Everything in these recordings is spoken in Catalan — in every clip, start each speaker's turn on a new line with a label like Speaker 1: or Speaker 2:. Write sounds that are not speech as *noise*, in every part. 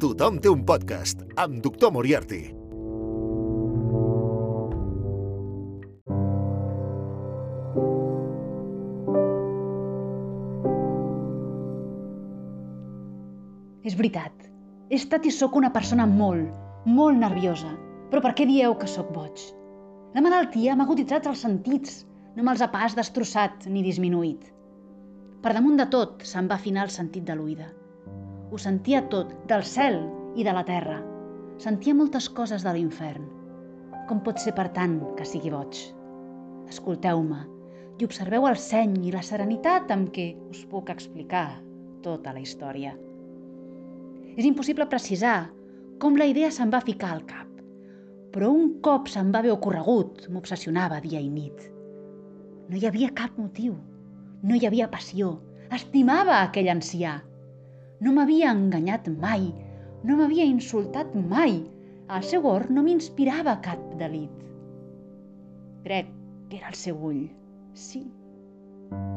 Speaker 1: Tothom té un podcast amb Doctor Moriarty.
Speaker 2: És veritat. He estat i sóc una persona molt, molt nerviosa. Però per què dieu que sóc boig? La malaltia m'ha aguditzat els sentits, no me'ls ha pas destrossat ni disminuït. Per damunt de tot se'm va afinar el sentit de l'oïda. Ho sentia tot, del cel i de la terra. Sentia moltes coses de l'infern. Com pot ser per tant que sigui boig? Escolteu-me i observeu el seny i la serenitat amb què us puc explicar tota la història. És impossible precisar com la idea se'm va ficar al cap, però un cop se'm va haver ocorregut m'obsessionava dia i nit. No hi havia cap motiu, no hi havia passió, estimava aquell ancià. No m'havia enganyat mai, no m'havia insultat mai, el seu or no m'inspirava cap delit. Crec que era el seu ull. Sí,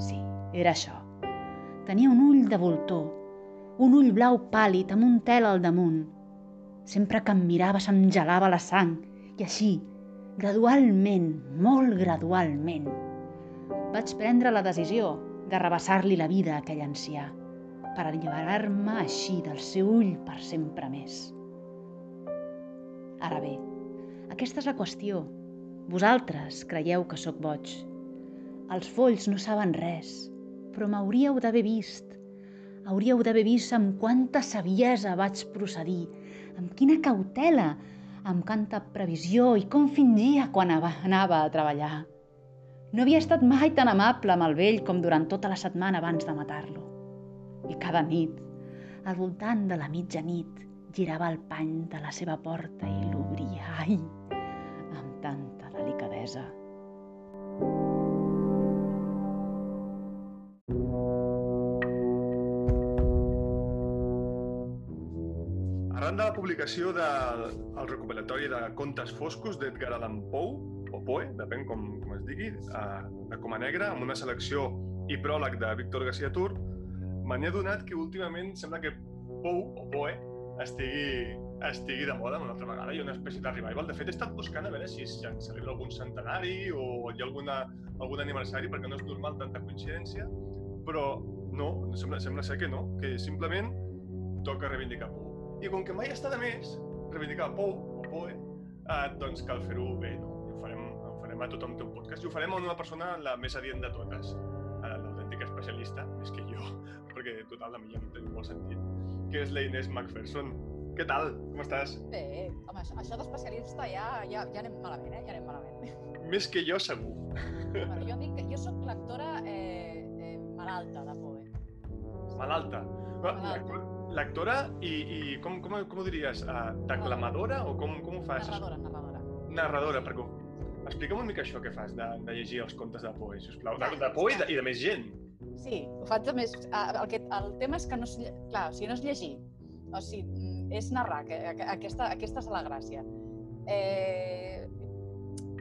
Speaker 2: sí, era això. Tenia un ull de voltor, un ull blau pàl·lid amb un tel al damunt. Sempre que em mirava se'm gelava la sang i així, gradualment, molt gradualment, vaig prendre la decisió de rebassar-li la vida a aquell ancià per alliberar-me així del seu ull per sempre més. Ara bé, aquesta és la qüestió. Vosaltres creieu que sóc boig. Els folls no saben res, però m'hauríeu d'haver vist. Hauríeu d'haver vist amb quanta saviesa vaig procedir, amb quina cautela, amb quanta previsió i com fingia quan anava a treballar. No havia estat mai tan amable amb el vell com durant tota la setmana abans de matar-lo. I cada nit, al voltant de la mitjanit, girava el pany de la seva porta i l'obria, ai, amb tanta delicadesa.
Speaker 3: Arran de la publicació del el recopilatori de contes foscos d'Edgar Allan Poe, o Poe, depèn com, com es digui, a, a Coma Negra, amb una selecció i pròleg de Víctor García Tur, me n'he adonat que últimament sembla que Poe, o Poe, estigui, estigui de moda una altra vegada. Ha una espècie de revival. De fet, he estat buscant a veure si es celebra algun centenari o hi ha alguna, algun aniversari, perquè no és normal tanta coincidència, però no, sembla, sembla ser que no, que simplement toca reivindicar Poe. I com que mai està de més reivindicar Poe o Poe, eh, doncs cal fer-ho bé, no? I ho farem, ho farem a tothom té un podcast i ho farem amb una persona la més adient de totes, eh, l'autèntic especialista, més que jo, perquè total, la millor no té molt sentit, que és la Inés Macpherson. Què tal? Com estàs?
Speaker 4: Bé, home, això, això d'especialista ja, ja, ja anem malament, eh? Ja anem malament.
Speaker 3: Més que jo, segur.
Speaker 4: bueno, jo dic que jo sóc lectora eh, eh, malalta de Poe.
Speaker 3: Malalta.
Speaker 4: Malalta.
Speaker 3: Lectora i, i com, com, com ho diries? Uh, declamadora o com, com ho fas?
Speaker 4: Narradora, narradora.
Speaker 3: Narradora, perquè explica'm una mica això que fas de, de llegir els contes de Poe, sisplau. De, de Poe i de, i de més gent.
Speaker 4: Sí, ho faig més... El, que, el tema és que no és... Clar, o sigui, no és llegir, o sigui, mm, és narrar, que, que aquesta, aquesta és la gràcia. Eh,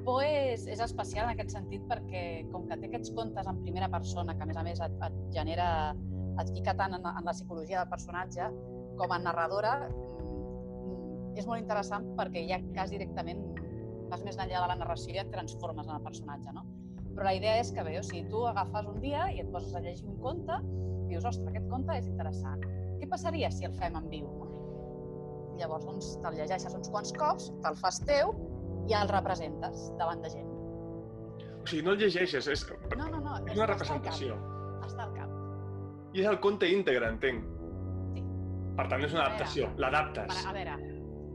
Speaker 4: Poe és, és especial en aquest sentit perquè, com que té aquests contes en primera persona, que a més a més et, et genera, et fica tant en, en la psicologia del personatge, com a narradora, mm, és molt interessant perquè ja quasi directament vas més enllà de la narració i et transformes en el personatge, no? Però la idea és que bé, o sigui, tu agafes un dia i et poses a llegir un conte i dius, ostres, aquest conte és interessant. Què passaria si el fem en viu? Llavors, doncs, te'l llegeixes uns quants cops, te'l fas teu i el representes davant de gent.
Speaker 3: O sigui, no el llegeixes, és,
Speaker 4: No, no, no.
Speaker 3: és una representació.
Speaker 4: cap, Està al cap.
Speaker 3: I és el conte íntegre, entenc.
Speaker 4: Sí.
Speaker 3: Per tant, és una adaptació. L'adaptes.
Speaker 4: a veure,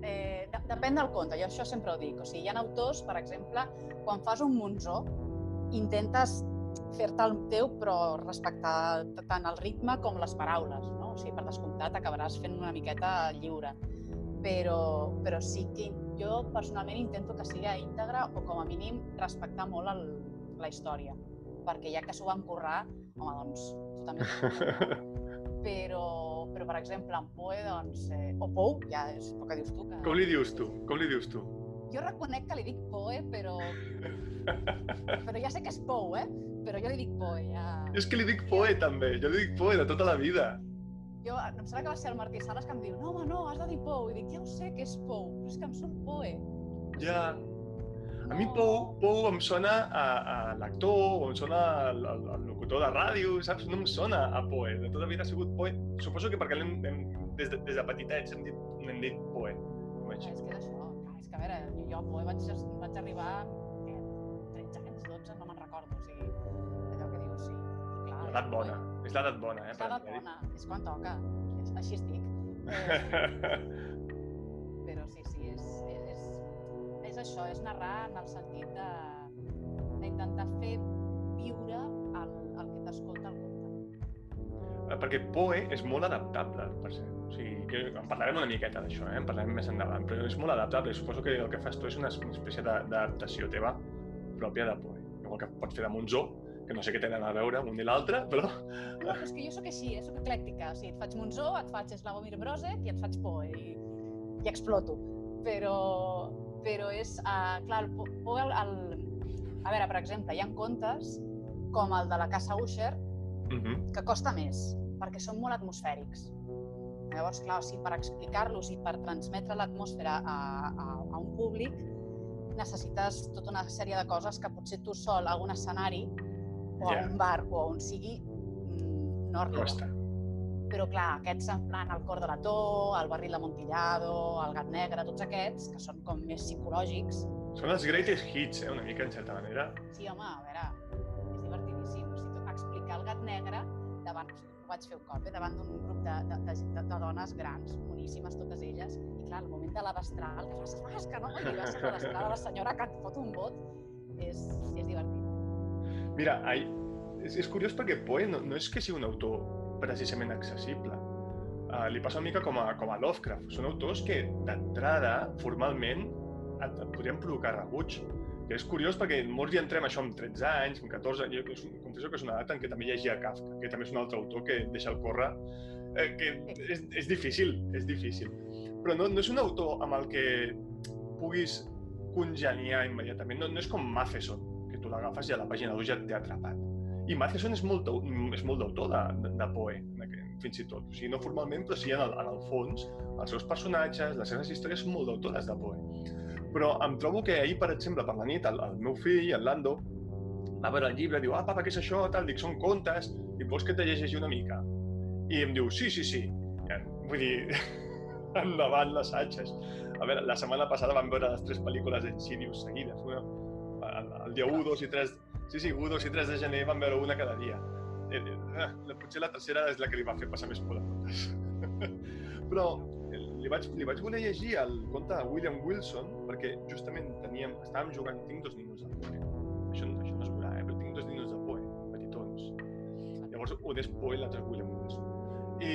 Speaker 4: eh, de, depèn del conte, jo això sempre ho dic. O sigui, hi ha autors, per exemple, quan fas un monzó, intentes fer-te el teu, però respectar tant el ritme com les paraules, no? O sigui, per descomptat, acabaràs fent una miqueta lliure. Però, però sí que jo personalment intento que sigui íntegre o com a mínim respectar molt el, la història. Perquè ja que s'ho van currar, home, doncs, tu també *laughs* però, però, per exemple, en Poe, doncs, eh, o Pou, ja és el que dius tu. Que...
Speaker 3: Com li dius tu? Com li dius tu?
Speaker 4: Jo reconec que li dic Poe, però... *laughs* però ja sé que és Pou, eh? Però jo li dic Poe, ja...
Speaker 3: És que li dic Poe, també. Jo li dic Poe de tota la vida.
Speaker 4: jo, em sembla que va ser el Martí Sales que em diu no, home, no, has de dir Pou. I dic, ja ho sé que és Pou, però és que em surt Poe.
Speaker 3: Ja. A mi Pou, Pou em sona a, a l'actor, o em sona al, al, al locutor de ràdio, saps? No em sona a Poe. De tota la vida ha sigut Poe. Suposo que perquè hem, hem, des, de, des de petitets hem dit, hem dit Poe.
Speaker 4: Clar, és que això. A veure, jo vaig, vaig arribar què, 13 anys, 12, no me'n recordo. O sigui, allò que dius, sí. I clar,
Speaker 3: L'edat bona. És l'edat bona, eh?
Speaker 4: És l'edat bona, és quan toca. És, així estic. Eh, *laughs* però sí, sí, és, és, és això, és narrar en el sentit d'intentar fer viure el, el que t'escolta.
Speaker 3: Eh, perquè Poe és molt adaptable, per ser. O sigui, que en parlarem una miqueta d'això, eh? en parlarem més endavant, però és molt adaptable. Suposo que el que fas tu és una espècie d'adaptació teva pròpia de Poe. Igual que pots fer de Monzó, que no sé què tenen a veure un i l'altre, però...
Speaker 4: No, és que jo sóc així, eh? sóc eclèctica. O sigui, et faig Monzó, et faig Slavomir Brozek i et faig Poe i, i exploto. Però, però és... Uh, clar, el Po- Poe... El... A veure, per exemple, hi ha contes com el de la Casa Usher,
Speaker 3: Uh -huh.
Speaker 4: que costa més, perquè són molt atmosfèrics. Llavors, clar, o sigui, per explicar-los i per transmetre l'atmosfera a, a, a un públic, necessites tota una sèrie de coses que potser tu sol a un escenari o
Speaker 3: Ja.
Speaker 4: a un bar o on sigui mm, no arriba.
Speaker 3: Costa.
Speaker 4: Però clar, aquests en plan el cor de la Tó, el barril de Montillado, el gat negre, tots aquests, que són com més psicològics,
Speaker 3: Són els greatest hits, eh? una mica, en certa manera.
Speaker 4: Sí, home, a veure, gat negre davant, ho vaig fer un cop, eh, davant d'un grup de, de, de, de, de dones grans, boníssimes totes elles, i clar, el moment de la destral, que fas, ah, és que no, vas a la destral de la senyora que et fot un vot, és, és divertit.
Speaker 3: Mira, ai, és, és curiós perquè Poe no, no és que sigui un autor precisament accessible. Uh, li passa una mica com a, com a Lovecraft. Són autors que, d'entrada, formalment, et, et podrien provocar rebuig. Que és curiós perquè molts hi entrem això amb 13 anys, amb 14 anys. Jo és confesso que és una edat en què també llegia Kafka, que també és un altre autor que deixa el córrer, eh, que és, és difícil, és difícil. Però no, no és un autor amb el que puguis congeniar immediatament. No, no és com Matheson, que tu l'agafes i a la pàgina 2 ja t'he atrapat. I Matheson és molt, és molt d'autor de, de, de Poe, fins i tot. O sigui, no formalment, però sí en el, en el fons. Els seus personatges, les seves històries són molt d'autores de Poe. Però em trobo que ahir, per exemple, per la nit, el, el meu fill, el Lando, va veure el llibre, diu, ah, papa, què és això? Tal, dic, són contes, i vols que te llegeixi una mica? I em diu, sí, sí, sí. Ja, vull dir, *laughs* endavant les atxes. A veure, la setmana passada vam veure les tres pel·lícules d'Insidious seguides. Una, el, el dia 1, 2 i 3... Sí, sí, 1, 2 i 3 de gener vam veure una cada dia. Eh, eh, la, potser la tercera és la que li va fer passar més por de totes. *laughs* Però eh, li vaig, li vaig voler llegir el conte de William Wilson perquè justament teníem, estàvem jugant, tinc dos ninos de Poe. Això, això no es veurà, eh? però tinc dos ninos de Poe, petitons. Llavors, un és Poe i l'altre és William Wilson. I,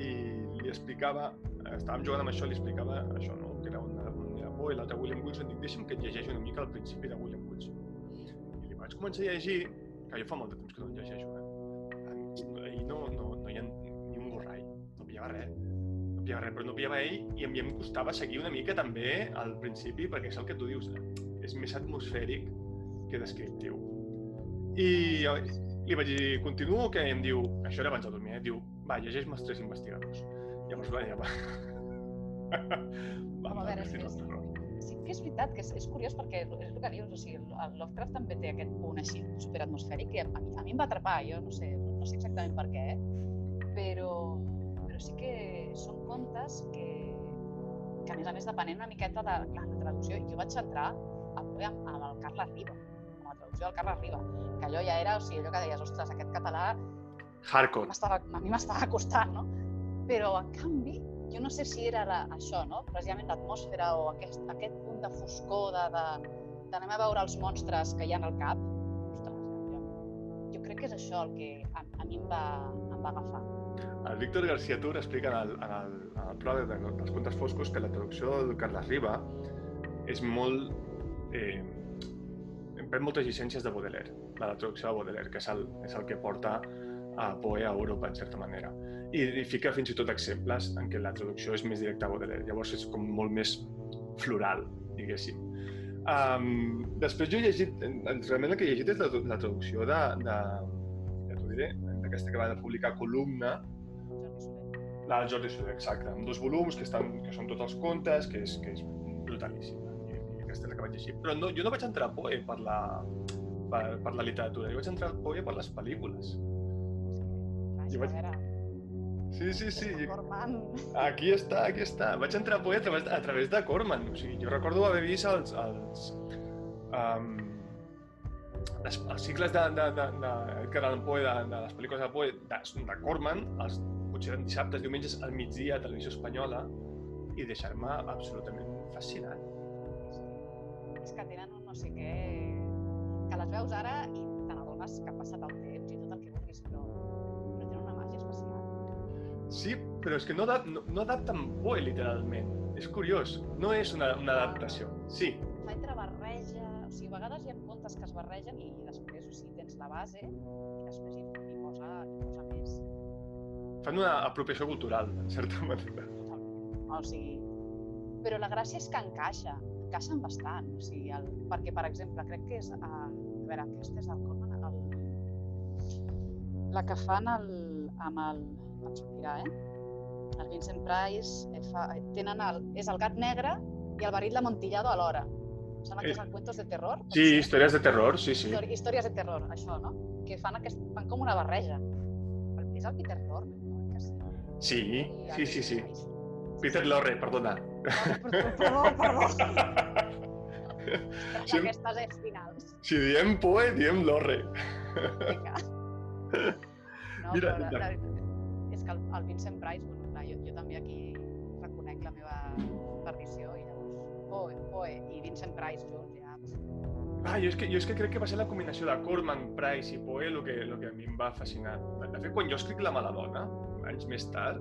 Speaker 3: I li explicava, estàvem jugant amb això, li explicava això, no? que era un, un era Poe i l'altre William Wilson, dic, deixa'm que et llegeixi una mica al principi de William Wilson. I li vaig començar a llegir, que jo fa molt de temps que no en llegeixo, eh? I no, no, no hi ha ni un borrall, no pillava res, no pillava ell i a mi em costava seguir una mica també al principi, perquè és el que tu dius, eh? és més atmosfèric que descriptiu. I li vaig dir, continuo, que em diu, això era abans de dormir, eh? diu, va, llegeix-me els tres investigadors. Llavors, va, ja va. *laughs* va,
Speaker 4: Home, a veure,
Speaker 3: terror.
Speaker 4: sí que és veritat que és, és curiós perquè és el que dius, o sigui, el Lovecraft també té aquest punt així superatmosfèric i a, mi, a mi em va atrapar, jo no sé, no sé exactament per què, però, però sí que són contes que, que a més a més depenent una miqueta de clar, la traducció, jo vaig entrar amb, amb el Carles Riba, amb la traducció del Carles Riba, que allò ja era, o sigui, allò que deies, ostres, aquest català
Speaker 3: Hardcore.
Speaker 4: a mi m'estava costant, no? Però, en canvi, jo no sé si era la, això, no? precisament l'atmosfera o aquest, aquest punt de foscor, de, de, d'anem a veure els monstres que hi ha al cap, ostres, jo, jo crec que és això el que a, a mi em va, va agafar.
Speaker 3: El Víctor García Tur explica en el, en el, en el pròleg de, dels contes foscos que la traducció del Carles Riba és molt... Eh, pren moltes llicències de Baudelaire, de la traducció de Baudelaire, que és el, és el que porta a Poe a Europa, en certa manera. I, I fica fins i tot exemples en què la traducció és més directa a Baudelaire. Llavors és com molt més floral, diguéssim. Um, després jo he llegit, realment el que he llegit és la, la traducció de, de ja t'ho diré, d'aquesta que va publicar Columna. La del Jordi Soler, exacte, amb dos volums que, estan, que són tots els contes, que és, que és brutalíssima. I, i aquesta és la que vaig llegir. Però no, jo no vaig entrar a Poe per la, per, per la literatura, jo vaig entrar a Poe per les pel·lícules. Jo vaig- Sí, sí, sí.
Speaker 4: Corman.
Speaker 3: Aquí està, aquí està. Vaig entrar a Poe a través, a través de Corman. O sigui, jo recordo haver vist els, els, um, les, els cicles de, de, de, de Edgar Allan Poe, de, de les pel·lícules de Poe, de, de Corman, els, potser eren dissabtes, diumenges, al migdia a Televisió Espanyola, i deixar-me absolutament fascinat.
Speaker 4: És que tenen un no sé què... Que les veus ara i te n'adones que ha passat el temps i tot el que vulguis, però, però tenen una màgia especial.
Speaker 3: Sí, però és que no, adap- no, no adapten Poe, literalment. És curiós, no és una, una adaptació. Sí,
Speaker 4: Fa entre barreja... O sigui, a vegades hi ha contes que es barregen i, després, o sigui, tens la base i després hi, hi, posa, hi posa més.
Speaker 3: fan una apropiació cultural, en certa manera.
Speaker 4: O sigui, però la gràcia és que encaixa, encaixen bastant. O sigui, el, perquè, per exemple, crec que és... El, a veure, aquesta és del Corman, el, la que fan el, amb el... Em sortirà, eh? El Vincent Price eh, fa, eh, tenen el, és el gat negre i el verit l'amontillado alhora. Em Sembla que el Cuentos de Terror.
Speaker 3: Sí,
Speaker 4: ser?
Speaker 3: històries de terror, sí, sí.
Speaker 4: Històries de terror, això, no? Que fan, aquest, fan com una barreja. És el Peter Lorre, no? Que sí.
Speaker 3: Sí, sí, sí, sí. Peter Lorre, perdona.
Speaker 4: Perdó, perdó, perdó.
Speaker 3: Sí.
Speaker 4: Aquestes és finals.
Speaker 3: Si diem Poe, diem Lorre.
Speaker 4: Vinga. *laughs* No,
Speaker 3: Mira,
Speaker 4: però la,
Speaker 3: la-
Speaker 4: és que el, el Vincent Price, bueno, clar, jo, jo també aquí reconec la meva perdició i llavors Poe, Poe i Vincent Price junts ja...
Speaker 3: Ah, jo és, que, jo és que crec que va ser la combinació de Corman, Price i Poe el que, lo que a mi em va fascinar. De fet, quan jo escric La mala dona, anys més tard,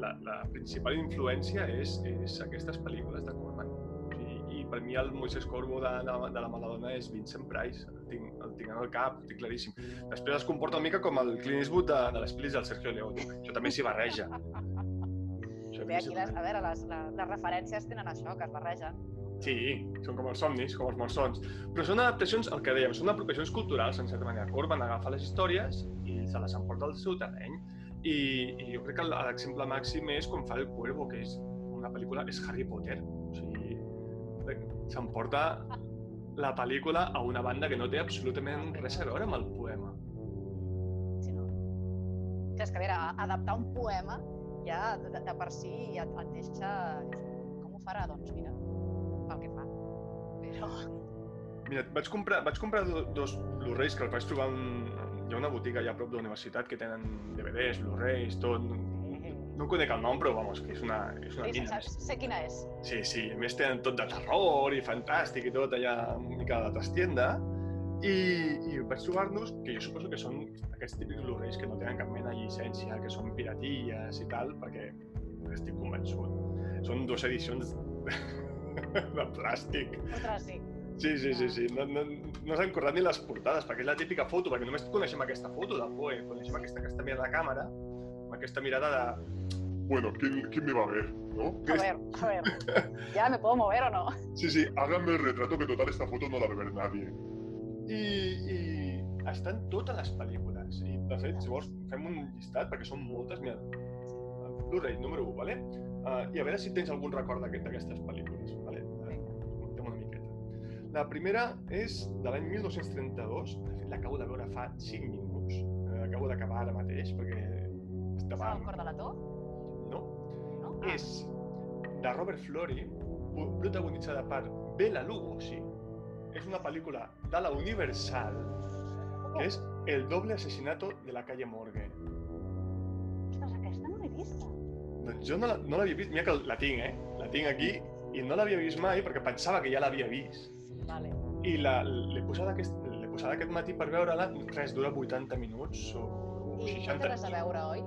Speaker 3: la, la principal influència és, és aquestes pel·lícules de Corman. Sigui, I per mi el Moisés Corbo de, de, de La mala dona és Vincent Price, el tinc, el tinc en el cap, ho tinc claríssim. Després es comporta una mica com el Clint Eastwood de, de les pel·lis del Sergio Leone. Això també s'hi barreja. Això
Speaker 4: Bé, aquí, les, a veure, les, les, les referències tenen això, que es barregen.
Speaker 3: Sí, són com els somnis, com els malsons. Però són adaptacions, el que dèiem, són apropiacions culturals, en certa manera. Corban agafa les històries i se les emporta al seu terreny. I, i jo crec que l'exemple màxim és com fa El Cuervo, que és una pel·lícula, és Harry Potter. O sigui, s'emporta la pel·lícula a una banda que no té absolutament res a veure amb el poema.
Speaker 4: Si no... És que a veure, adaptar un poema ja de, de per si ja et, et deixa... Com ho farà? Doncs mira, pel que fa. Però...
Speaker 3: Mira, vaig comprar, vaig comprar do- dos Blu-rays que els vaig trobar en... Hi ha una botiga allà a prop de la universitat que tenen DVDs, Blu-rays, tot... No conec el nom, però vamos, que és una, és una
Speaker 4: Sí,
Speaker 3: mina.
Speaker 4: sé, sé quina és.
Speaker 3: Sí, sí, a més tenen tot de terror i fantàstic i tot allà una mica de trastienda. I, i vaig trobar-nos, que jo suposo que són aquests típics Blu-rays que no tenen cap mena de llicència, que són piratilles i tal, perquè estic convençut. Són dues edicions *laughs* de plàstic.
Speaker 4: Ostres, sí.
Speaker 3: Sí, sí, sí, sí. No, no, no s'han currat ni les portades, perquè és la típica foto, perquè només coneixem aquesta foto del Poe, coneixem aquesta, aquesta mirada de càmera, amb aquesta mirada de...
Speaker 5: Bueno, ¿quién, quién me va a ver? ¿No?
Speaker 4: A ver, a ver. *laughs* ¿Ya me puedo mover o no?
Speaker 5: Sí, sí, háganme el retrato que total esta foto no la va a ver nadie.
Speaker 3: I, i estan totes les pel·lícules. I, de fet, si vols, fem un llistat, perquè són moltes. Mira, el Blu-ray número 1, vale? Uh, I a veure si tens algun record d'aquest- d'aquestes pel·lícules. Vale?
Speaker 4: Vinga.
Speaker 3: Contem una miqueta. La primera és de l'any 1932. De fet, l'acabo de veure fa 5 minuts. Eh, L'acabo d'acabar ara mateix, perquè estava...
Speaker 4: Estava al cor de la to?
Speaker 3: No,
Speaker 4: No?
Speaker 3: és de Robert Flori, pro- protagonitzada per Bela Lugosi. És una pel·lícula de la Universal, que és El doble asesinato de la calle Morgue.
Speaker 4: Ostres, aquesta no l'he vista.
Speaker 3: Doncs jo no la- no vist, mira que la tinc, eh? La tinc aquí, i no l'havia vist mai perquè pensava que ja l'havia vist.
Speaker 4: Vale.
Speaker 3: I la- l'he posada, aquest, posada aquest matí per veure-la, res, dura 80 minuts o, o
Speaker 4: I no té
Speaker 3: 60.
Speaker 4: res a veure, oi?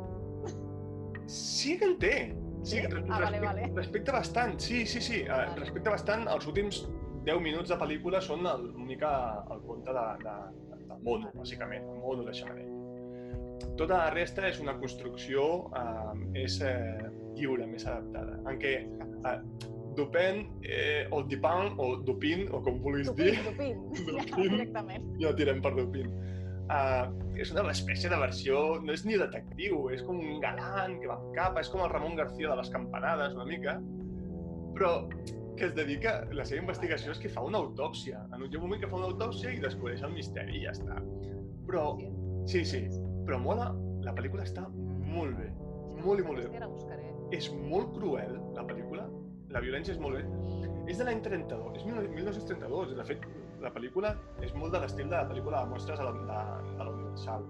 Speaker 3: Sí que en té. Sí,
Speaker 4: Sí? Ah, vale,
Speaker 3: respecte,
Speaker 4: vale.
Speaker 3: respecte bastant, sí, sí, sí.
Speaker 4: Vale.
Speaker 3: Uh, respecte bastant, els últims 10 minuts de pel·lícula són mica el conte de, de, del mono, bàsicament, el mono de Xamanell. Tota la resta és una construcció uh, és uh, lliure, més adaptada, en què uh, Dupin, eh, o Dupin, o Dupin, o com vulguis
Speaker 4: Dupin,
Speaker 3: dir,
Speaker 4: Dupin. *laughs* Ja,
Speaker 3: Dupin.
Speaker 4: directament.
Speaker 3: ja tirem per Dupin. Uh, és una espècie de versió, no és ni detectiu, és com un galant que va amb capa, és com el Ramon García de les campanades, una mica, però que es dedica, la seva investigació és que fa una autòpsia. En un, moment que fa una autòpsia i descobreix el misteri i ja està. Però, sí, sí, però mola, la pel·lícula està molt bé, molt i molt bé. És molt cruel, la pel·lícula, la violència és molt bé. És de l'any 32, és 1932, de fet, la pel·lícula és molt de l'estil de la pel·lícula de mostres de la, de, de la Universal.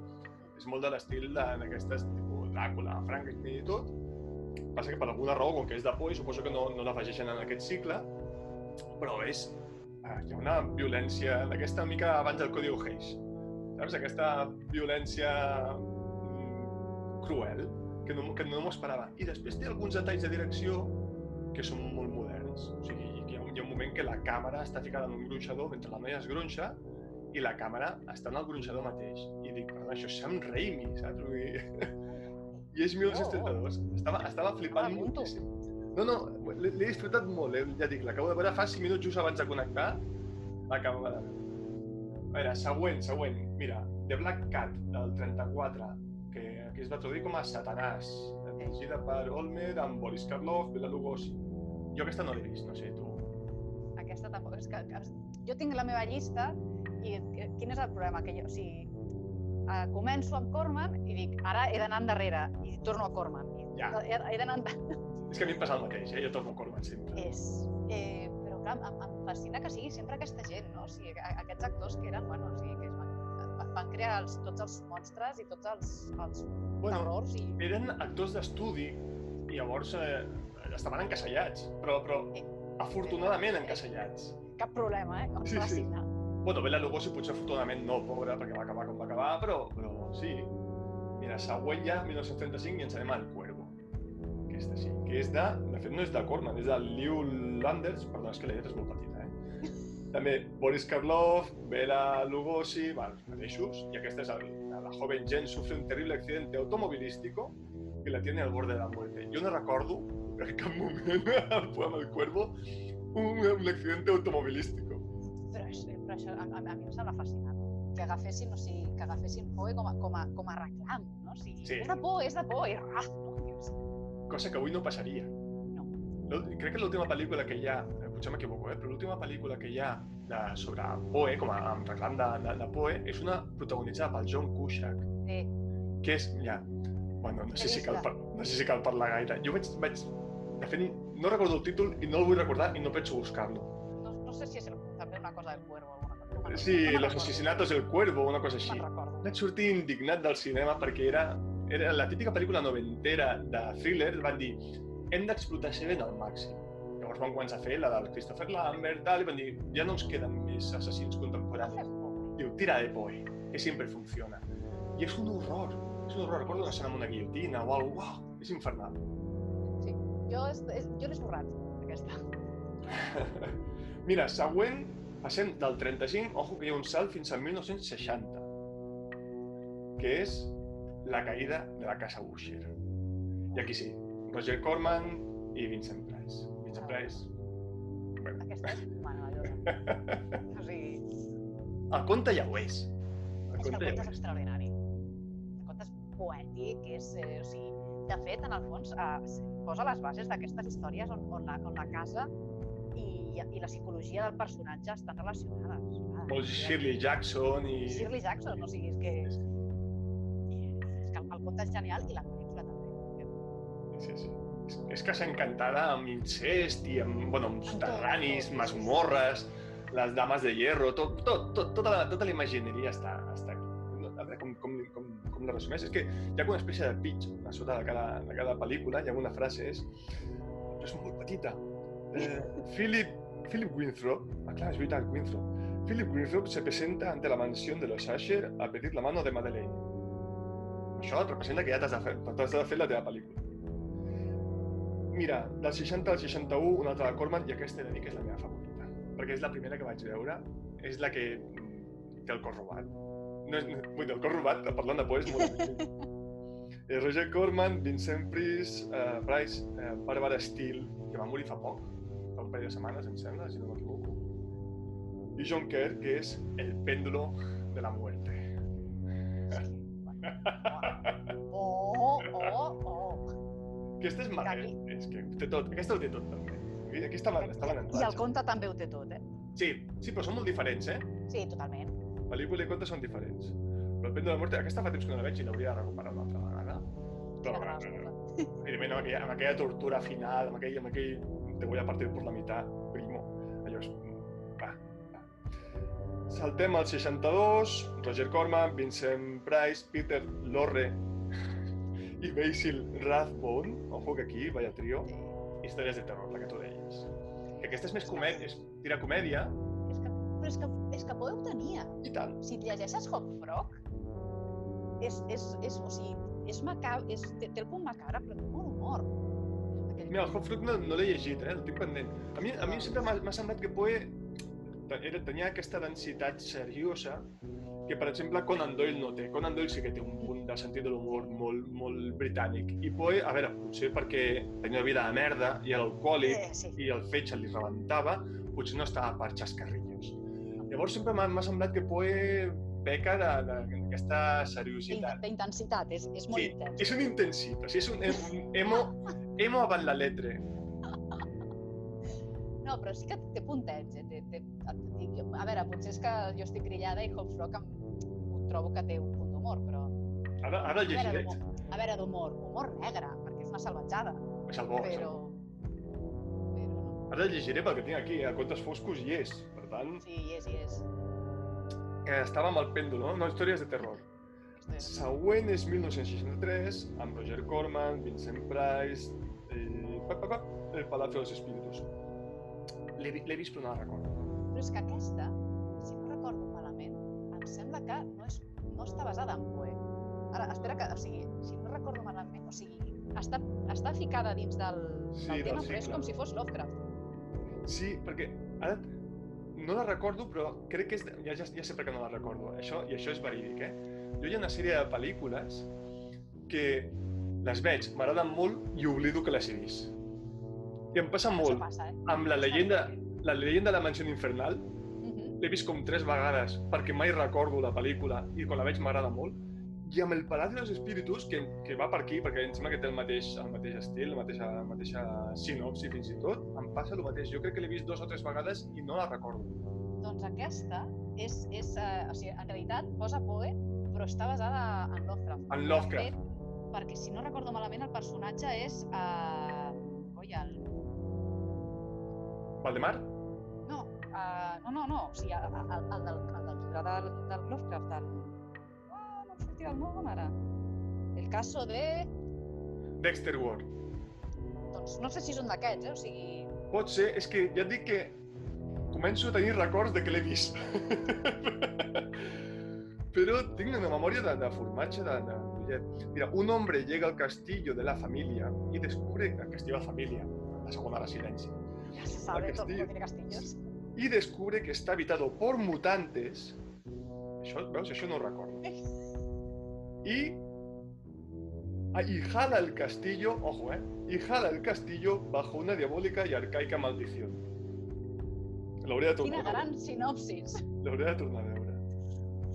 Speaker 3: És molt de l'estil d'aquestes, tipus Dràcula, Frankenstein i tot. Passa que per alguna raó, com que és de por, suposo que no, no l'afegeixen en aquest cicle, però és... eh, Hi ha una violència d'aquesta mica abans del Código Hayes. Saps? Aquesta violència mm, cruel, que no, que no m'ho esperava. I després té alguns detalls de direcció que són molt moderns. O sigui, hi ha, un, hi ha un moment que la càmera està ficada en un gronxador mentre la noia es gronxa i la càmera està en el gronxador mateix. I dic, això és Sam Raimi, saps? Dir... I és 1932. Estava, estava flipant
Speaker 4: Ah,
Speaker 3: moltíssim. No, no, l'he disfrutat molt, eh? ja dic, l'acabo de veure fa 5 minuts just abans de connectar, l'acabo de veure. A veure, següent, següent. Mira, The Black Cat, del 34, que aquí es va traduir com a Satanàs, dirigida per Olmer, amb Boris Karloff, Bela Lugosi. Jo aquesta no l'he vist, no sé, tu.
Speaker 4: Aquesta tampoc. És que, que, jo tinc la meva llista i que- quin és el problema? Que jo, o sigui, eh, començo amb Corman i dic, ara he d'anar endarrere i torno a Corman. I
Speaker 3: Ja.
Speaker 4: he, he d'anar endarrere. *laughs*
Speaker 3: És que a mi em passa el mateix, eh? jo torno a Corman sempre.
Speaker 4: És, eh, però clar, em, em fascina que sigui sempre aquesta gent, no? O sigui, aquests actors que eren, bueno, o sigui, que es van, van- crear els, tots els monstres i tots els, els
Speaker 3: Bueno,
Speaker 4: terrors i...
Speaker 3: eren actors d'estudi i llavors eh, estaven encasellats, però, però
Speaker 4: Eh,
Speaker 3: afortunadament encasellats.
Speaker 4: Cap problema, eh? Em
Speaker 3: Sí, sí.
Speaker 4: fascina.
Speaker 3: Bueno, Bela Lugosi potser afortunadament no, pobra, perquè va acabar com va acabar, però, però sí. Mira, ja, 1935, i ens anem al Cuervo. Aquesta sí, que és de... De no és de Corman, és de Liu Landers, perdó, és que la lletra és molt petita, eh? També Boris Karloff, Bela Lugosi, va, els mateixos, i aquesta és el, la joven Jen sufre un terrible accidente automovilístico que la tiene al borde de la muerte. Jo no recordo en cap moment al *laughs* poema El Cuervo un, un accidente automovilístico.
Speaker 4: Però, però això a, a, a mi em sembla fascinant. Que agafessin, o sigui, que agafessin Poe com a, com a, com a reclam, no? O sigui,
Speaker 3: Sí.
Speaker 4: és de por, és de por, i ras, no? Dius,
Speaker 3: cosa que avui no passaria.
Speaker 4: No.
Speaker 3: Crec que l'última pel·lícula que hi ha, eh, potser m'equivoco, eh, però l'última pel·lícula que hi ha de, sobre Poe, com a amb reclam de, de, de Poe, és una protagonitzada pel John Cusack,
Speaker 4: Sí.
Speaker 3: que és, ja, bueno, no sé, si cal, no sé si cal parlar gaire. Jo vaig, vaig, de fet, no recordo el títol i no el vull recordar i no penso buscar-lo.
Speaker 4: No, no sé si és el, també una cosa del cuervo
Speaker 3: Sí,
Speaker 4: no
Speaker 3: Los asesinatos del cuervo, una cosa així. Vaig sortir indignat del cinema perquè era, era la típica pel·lícula noventera de thriller, van dir hem d'explotar Seven al màxim. Llavors van començar a fer la del Christopher Lambert, tal, i van dir ja no ens queden més assassins contemporanis. Diu, tira de Poe, que sempre funciona. I és un horror, és un horror. Recordo una escena amb una guillotina o alguna cosa, és infernal.
Speaker 4: Sí. Jo, és, és, jo l'he esborrat, aquesta. *laughs*
Speaker 3: Mira, següent, passem del 35, ojo que hi ha un salt fins al 1960, que és la caïda de la casa Usher. I aquí sí, Roger Corman i Vincent Price. Vincent Price. Bueno,
Speaker 4: Aquesta és meravellosa. *laughs* O sigui,
Speaker 3: el conte ja ho és. El
Speaker 4: és que el
Speaker 3: conte ja
Speaker 4: conte és
Speaker 3: és.
Speaker 4: extraordinari. El conte és poètic, és, eh, o sigui, de fet, en el fons, eh, posa les bases d'aquestes històries on, on, la, on la casa i, i la psicologia del personatge estan relacionades. Ah,
Speaker 3: Molt Shirley Jackson i...
Speaker 4: Shirley Jackson, o sigui, és que, és que el, el conte és genial i la pel·lícula també.
Speaker 3: Sí, sí. És, és casa encantada amb incest i amb, bueno, amb
Speaker 4: sí,
Speaker 3: masmorres, les dames de hierro, tot, tot, tot, tota, la, tota la imagineria està, està aquí. A veure, com, com, com, com la resumeix? És que hi ha una espècie de pitch a sota de cada, de cada pel·lícula, hi ha una frase, és, però és molt petita. Eh, Philip, Philip Winthrop, ah clar, és veritat, Winthrop. Philip Winthrop se presenta ante la mansión de los Asher a pedir la mano de Madeleine. Això et representa que ja t'has de fer, de fer la teva pel·lícula. Mira, del 60 al 61, una altra de Corman, i aquesta he de dir que és la meva favorita. Perquè és la primera que vaig veure, és la que mm, té el cor robat. No és, vull dir, el cor robat, parlant de por, és molt Eh, Roger Corman, Vincent Price, eh, Price eh, Barbara Steele, que va morir fa poc, fa un parell de setmanes, em sembla, si no m'equivoco. I John Kerr, que és el péndulo de la muerte.
Speaker 4: Oh, oh, oh.
Speaker 3: Aquesta és maca,
Speaker 4: Aquí.
Speaker 3: és que ho té tot. Aquesta ho té tot, també. Aquí, està, està ben
Speaker 4: I el conte també ho té tot, eh?
Speaker 3: Sí, sí, però són molt diferents, eh?
Speaker 4: Sí, totalment.
Speaker 3: Pel·lícula i conte són diferents. Però el Pent de la Muerte, aquesta fa temps que no la veig i l'hauria de recuperar una altra vegada. Però,
Speaker 4: gràcia.
Speaker 3: evidentment, amb aquella, amb aquella tortura final, amb aquell, amb aquell te voy a partir por la mitad, primo. Allò és... Va, va. Saltem al 62, Roger Corman, Vincent Price, Peter Lorre *laughs* i Basil Rathbone. Ojo que aquí, vaya trio. Històries de terror, la que tu deies. Que aquesta és més comèdia, és tira comèdia,
Speaker 4: És que, però és que, és que Poe ho tenia.
Speaker 3: i tant.
Speaker 4: Si et llegeixes Hop Frog, és, és, és, o sigui, és macab, és, té, té el punt macabre, però té molt humor.
Speaker 3: Mira, el Hot Fruit no, no l'he llegit, eh? el tinc pendent. A mi, a mi sempre m'ha semblat que Poe era, tenia aquesta densitat seriosa que, per exemple, Conan Doyle no té. Conan Doyle sí que té un punt de sentit de l'humor molt, molt britànic. I Poe, a veure, potser perquè tenia una vida de merda i era alcohòlic
Speaker 4: Eh, sí.
Speaker 3: i el fetge li rebentava, potser no estava per xascarrillos. Llavors sempre m'ha semblat que Poe peca d'aquesta seriositat.
Speaker 4: D'intensitat, és, és molt
Speaker 3: Sí,
Speaker 4: intens.
Speaker 3: és un intensit, o sigui, és un em- emo, emo avant la letre.
Speaker 4: No, però sí que té puntets. Eh? Té, té, et dic, jo, a veure, potser és que jo estic grillada i Hop Frog em, ho trobo que té un punt d'humor, però...
Speaker 3: Ara, ara el llegiré.
Speaker 4: a veure, d'humor, humor negre, perquè és una salvatjada,
Speaker 3: És el bo,
Speaker 4: però... Però no.
Speaker 3: Ara el llegiré perquè tinc aquí, a Contes Foscos hi és. Per tant,
Speaker 4: Sí, hi és, hi és.
Speaker 3: que estava amb el pèndol, no? No, històries de terror. Següent és 1963, amb Roger Corman, Vincent Price, eh, pa, pa, pa, El Palacio de los Espíritus. L'he vi- l'he vist però no la recordo.
Speaker 4: Però és que aquesta, si no recordo malament, em sembla que no, és, no està basada en Poe. Ara, espera que, o sigui, si no recordo malament, o sigui, està, està ficada dins del,
Speaker 3: Sí,
Speaker 4: del
Speaker 3: del
Speaker 4: tema, però és com si fos Lovecraft.
Speaker 3: Sí, perquè ara no la recordo, però crec que és... de- Ja, ja, ja sé per què no la recordo. Això, I això és verídic, eh? Jo hi ha una sèrie de pel·lícules que les veig, m'agraden molt i oblido que les he vist. I em passa molt.
Speaker 4: passa, eh?
Speaker 3: Amb la llegenda, la leyenda de la mansió infernal,
Speaker 4: Mhm.
Speaker 3: l'he vist com tres vegades perquè mai recordo la pel·lícula i quan la veig m'agrada molt. I amb el Palacio dels Espíritus, que, que va per aquí, perquè em sembla que té el mateix, el mateix estil, la mateixa, la mateixa sinopsi fins i tot, em passa el mateix. Jo crec que l'he vist dos o tres vegades i no la recordo.
Speaker 4: Doncs aquesta és, és eh, o sigui, en realitat posa Poe, però està basada en Lovecraft.
Speaker 3: En Lovecraft.
Speaker 4: fet, perquè si no recordo malament, el personatge és... Eh, coi, el...
Speaker 3: Valdemar?
Speaker 4: No, uh, no, no, no, o sigui, el, el, el, del, el del llibre del, del Lovecraft, el... Ah, no em sortirà el nom ara. El caso de...
Speaker 3: Dexter Ward.
Speaker 4: Doncs no sé si és un d'aquests, eh? O sigui...
Speaker 3: Pot ser, és que ja et dic que començo a tenir records de que l'he vist. *laughs* Però tinc una memòria de, de formatge de, de Millet. Mira, un hombre llega al castillo de la familia y descubre el castillo de la familia, la segona residència,
Speaker 4: Ja se sabe,
Speaker 3: El
Speaker 4: tot
Speaker 3: castillo.
Speaker 4: no tiene castillos.
Speaker 3: y descubre que está habitado por mutantes. Això, veus, això no ho recordo. Y, ah, y jala el castillo, ojo, eh, y jala el castillo bajo una diabólica y arcaica maldición. L'hauré de tornar
Speaker 4: Quina
Speaker 3: a veure.
Speaker 4: gran sinopsis.
Speaker 3: L'hauré de tornar a veure.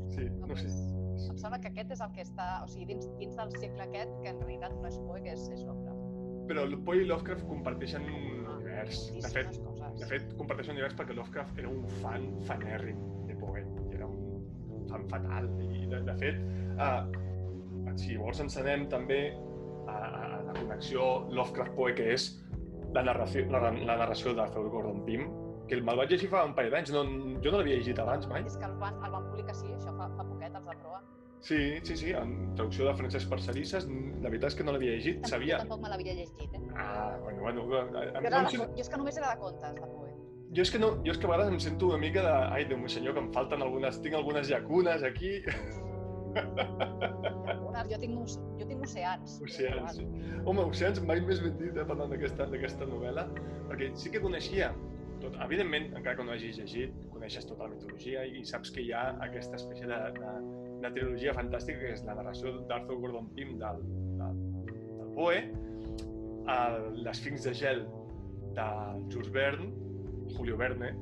Speaker 3: Sí,
Speaker 4: No,
Speaker 3: no sé.
Speaker 4: Em sembla que aquest és el que està, o sigui, dins, dins del segle aquest, que en realitat no és Poe, que és, és Lovecraft.
Speaker 3: Però el Poe i Lovecraft comparteixen un univers. De fet,
Speaker 4: coses.
Speaker 3: de fet, comparteixen un univers perquè Lovecraft era un fan fanèrrim de Poe. I era un fan fatal. I, de, de fet, uh, si vols ens anem també a, a la connexió Lovecraft-Poe, que és la narració, la, la narració d'Arthur Gordon Pym, que me'l vaig llegir fa un parell d'anys. No, jo no l'havia llegit abans mai.
Speaker 4: És que el van, el van publicar, sí, això fa, fa de proa.
Speaker 3: Sí, sí, sí, en traducció de Francesc Parcerisses, la veritat és que no l'havia llegit,
Speaker 4: Tampoc,
Speaker 3: sabia...
Speaker 4: Jo tampoc me l'havia llegit, eh?
Speaker 3: Ah, bueno, bueno, em,
Speaker 4: Jo,
Speaker 3: em,
Speaker 4: era,
Speaker 3: em,
Speaker 4: jo és que només era de contes, de Poe.
Speaker 3: jo és que no, jo és que a vegades em sento una mica de... Ai, Déu meu senyor, que em falten algunes... Tinc algunes llacunes aquí.
Speaker 4: Algunes, jo tinc, jo tinc oceans.
Speaker 3: Oceans. sí. Home, Oceans mai més ben dit, eh, parlant d'aquesta d'aquesta novel·la, perquè sí que coneixia tot. Evidentment, encara que no hagis llegit, coneixes tota la mitologia i saps que hi ha aquesta espècie de, de, de trilogia fantàstica que és la narració d'Arthur Gordon Pym del, del, del Poe, l'Esfinx de gel de Jules Verne, Julio Verne,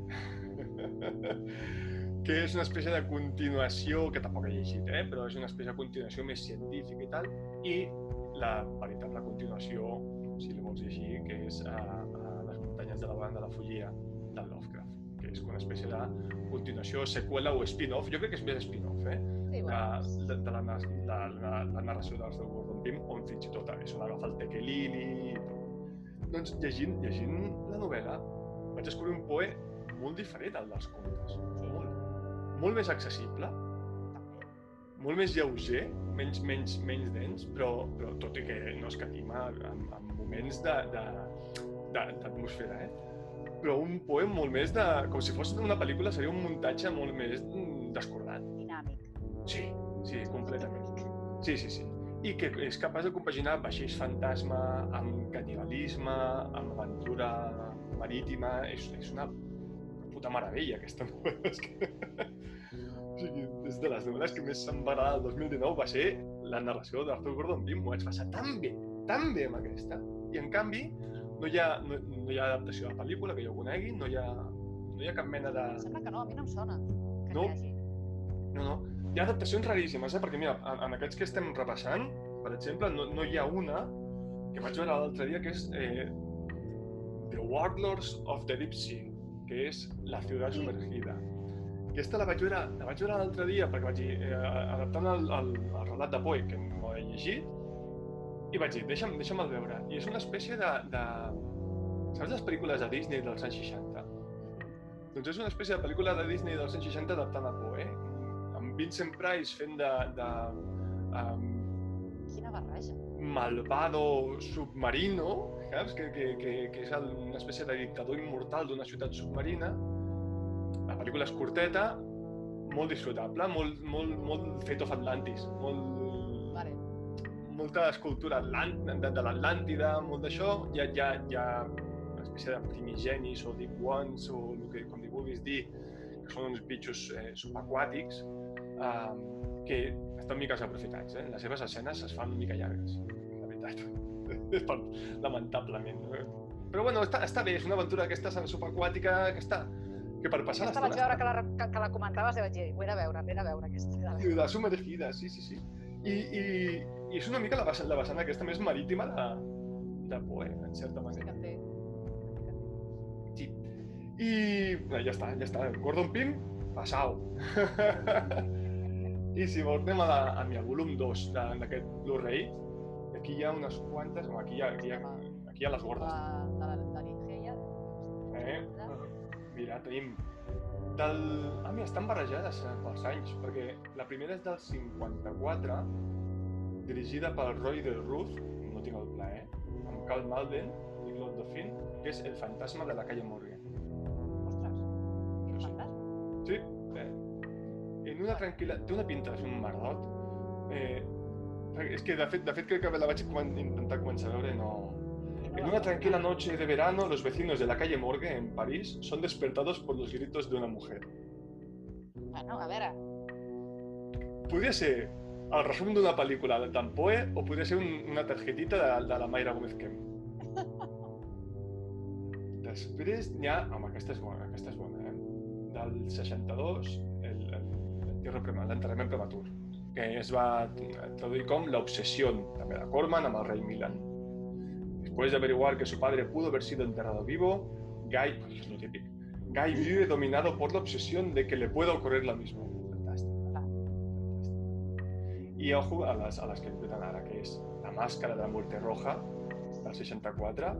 Speaker 3: *laughs* que és una espècie de continuació, que tampoc he llegit, eh? però és una espècie de continuació més científica i tal, i la veritable continuació, si la vols llegir, que és a, a les muntanyes de la banda de la Follia del Lovecraft, que és una espècie de continuació, seqüela o spin-off, jo crec que és més spin-off, eh? De, de, de, la, de la, la narració d'Arthur Gordon Pym, on fins i tot això l'agafa el Tekelili i tot. Doncs llegint, llegint la novel·la vaig descobrir un poe molt diferent al dels contes. Molt, molt més accessible, molt més lleuger, menys, menys, menys dens, però, però tot i que no escatima en, en moments d'atmosfera, eh? Però un poem molt més de... Com si fos una pel·lícula, seria un muntatge molt més descordat. Sí, sí, completament. Sí, sí, sí. I que és capaç de compaginar vaixells fantasma amb canibalisme, amb aventura marítima. És, és una puta meravella, aquesta *laughs* novel·la. És que... o sigui, és de les novel·les que més se'm va agradar el 2019 va ser la narració d'Arthur Gordon Pym. M'ho vaig passar tan bé, tan bé amb aquesta. I en canvi, no hi ha, no, no hi ha adaptació de pel·lícula que jo conegui, no hi ha, no hi ha cap mena de...
Speaker 4: Em sembla que no, a mi no em sona que
Speaker 3: No.
Speaker 4: n'hi hagi.
Speaker 3: No, no. Hi ha adaptacions raríssimes, eh? Perquè mira, en, en aquests que estem repassant, per exemple, no, no hi ha una que vaig veure l'altre dia que és eh, The Warlords of the Deep Sea, que és La ciutat sumergida. Aquesta la vaig veure, la vaig veure l'altre dia perquè vaig dir, eh, adaptant el, el, el relat de Poe, que no he llegit, i vaig dir, deixa'm, deixa'm el veure. I és una espècie de, de... Saps les pel·lícules de Disney dels anys 60? Doncs és una espècie de pel·lícula de Disney dels anys 60 adaptant a Poe, amb Vincent Price fent de, de um,
Speaker 4: Quina barreja.
Speaker 3: malvado submarino, saps? Que, que, que, que és una espècie de dictador immortal d'una ciutat submarina. La pel·lícula és curteta, molt disfrutable, molt, molt, molt fet of Atlantis, molt,
Speaker 4: Vale.
Speaker 3: molta escultura atlant, de, de l'Atlàntida, molt d'això. Hi ha, hi, ha, hi ha una espècie de primigenis o deep ones, o el que, com li vulguis dir, que són uns bitxos eh, subaquàtics, eh, que estan miques aprofitats. Eh? Les seves escenes es fan una mica llargues, la veritat. *laughs* per, lamentablement. No? Però bueno, està, està bé, és una aventura aquesta subaquàtica que està que per passar
Speaker 4: Aquesta vaig
Speaker 3: l'estona
Speaker 4: veure que la, que, que la comentaves i vaig dir, ho he de veure, l'he de veure aquesta. De veure.
Speaker 3: Ciudad sumergida, sí, sí, sí. I, i, i és una mica la vessant, la vessant aquesta més marítima de, de Poe, en certa manera.
Speaker 4: Sí.
Speaker 3: Sí. I ja està, ja està. Gordon Pym, passau. *laughs* I si vols anem a, la, a mi, al volum 2 de- d'aquest Blu-ray, aquí hi ha unes quantes, no, aquí hi ha, aquí hi ha, aquí hi ha les gordes.
Speaker 4: De, de l'Igeia.
Speaker 3: Eh? Mira, tenim del... Ah, mira, estan barrejades eh, pels anys, perquè la primera és del 54, dirigida pel Roy de Ruth, no tinc el plaer, amb Carl Malden i Claude Dauphin, que és El fantasma de la calle Morgue.
Speaker 4: Ostres, quin
Speaker 3: Sí.
Speaker 4: fantasma.
Speaker 3: Sí, eh, en una tranquil·la... Té una pinta, és un merdot. Eh, és que, de fet, de fet, crec que la vaig intentar començar a veure no... En una tranquila noche de verano, los vecinos de la calle Morgue, en París, son despertados por los gritos de una mujer.
Speaker 4: Bueno, a veure,
Speaker 3: Podria ser el resum d'una pel·lícula de Tampoe o podria ser un, una targetita de, de la Mayra Gómez Kemp. *laughs* Després n'hi ha... Home, aquesta és bona, aquesta és bona, eh? Del 62, l'enterrament prematur, que es va traduir com La obsesión, també de Corman, amb el rei Milan. Después de averiguar que su padre pudo haber sido enterrado vivo, Guy, pues es lo típico, Guy vive dominado por la obsesión de que le pueda ocurrir lo mismo. Fantàstic.
Speaker 4: clar.
Speaker 3: I ojo a les, a les que em ara, que és La màscara de la muerte roja, del 64.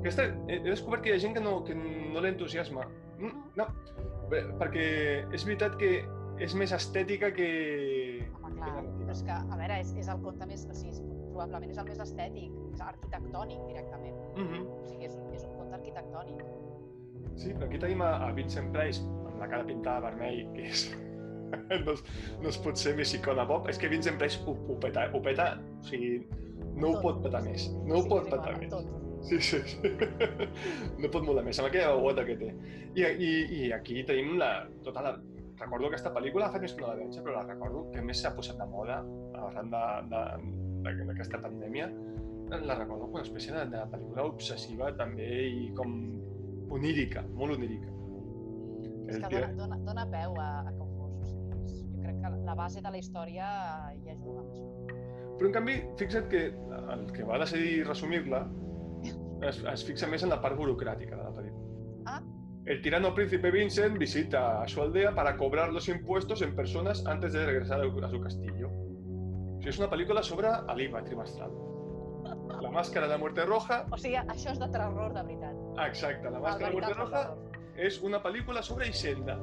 Speaker 3: Aquesta, he, he descobert que hi ha que no, que no l'entusiasma. Mm, no, perquè és veritat que és més estètica que...
Speaker 4: Home, clar,
Speaker 3: que
Speaker 4: però és que, a veure, és, és el conte més, o sigui, és- probablement és el més estètic, és arquitectònic directament.
Speaker 3: Mm -hmm.
Speaker 4: O sigui, és, és un conte arquitectònic.
Speaker 3: Sí, però aquí tenim a, a Vincent Price amb la cara pintada vermell, que és... *laughs* no, no es pot ser més icona pop. És que Vincent Price ho, ho, peta, ho peta, o sigui, no ho
Speaker 4: Tot.
Speaker 3: pot petar més. No ho
Speaker 4: Sí,
Speaker 3: pot
Speaker 4: sí,
Speaker 3: petar més.
Speaker 4: Tot.
Speaker 3: Sí, sí, sí. *laughs* No pot molar més, amb aquella veueta que té. I, i, i aquí tenim la, tota la... Recordo aquesta pel·lícula, fa temps que no la veig, però la recordo, que més s'ha posat de moda arran d'aquesta pandèmia. La recordo com una espècie de, de pel·lícula obsessiva també i com onírica, molt onírica.
Speaker 4: És que dona, dona, dona peu a, a que ho crec que la base de la història hi ajuda amb això.
Speaker 3: Però, en canvi, fixa't que el que va decidir resumir-la es, es fixa més en la part burocràtica de la pel·lícula.
Speaker 4: Ah.
Speaker 3: El tirano príncipe Vincent visita a su aldea para cobrar los impuestos en personas antes de regresar a su castillo. Sigui, és una pel·lícula sobre l'IVA trimestral. La màscara de muerte roja,
Speaker 4: O sigui, això és de terror de veritat.
Speaker 3: exacte, la
Speaker 4: El
Speaker 3: màscara de muerte
Speaker 4: veritable
Speaker 3: roja és una pel·lícula sobre Hisenda.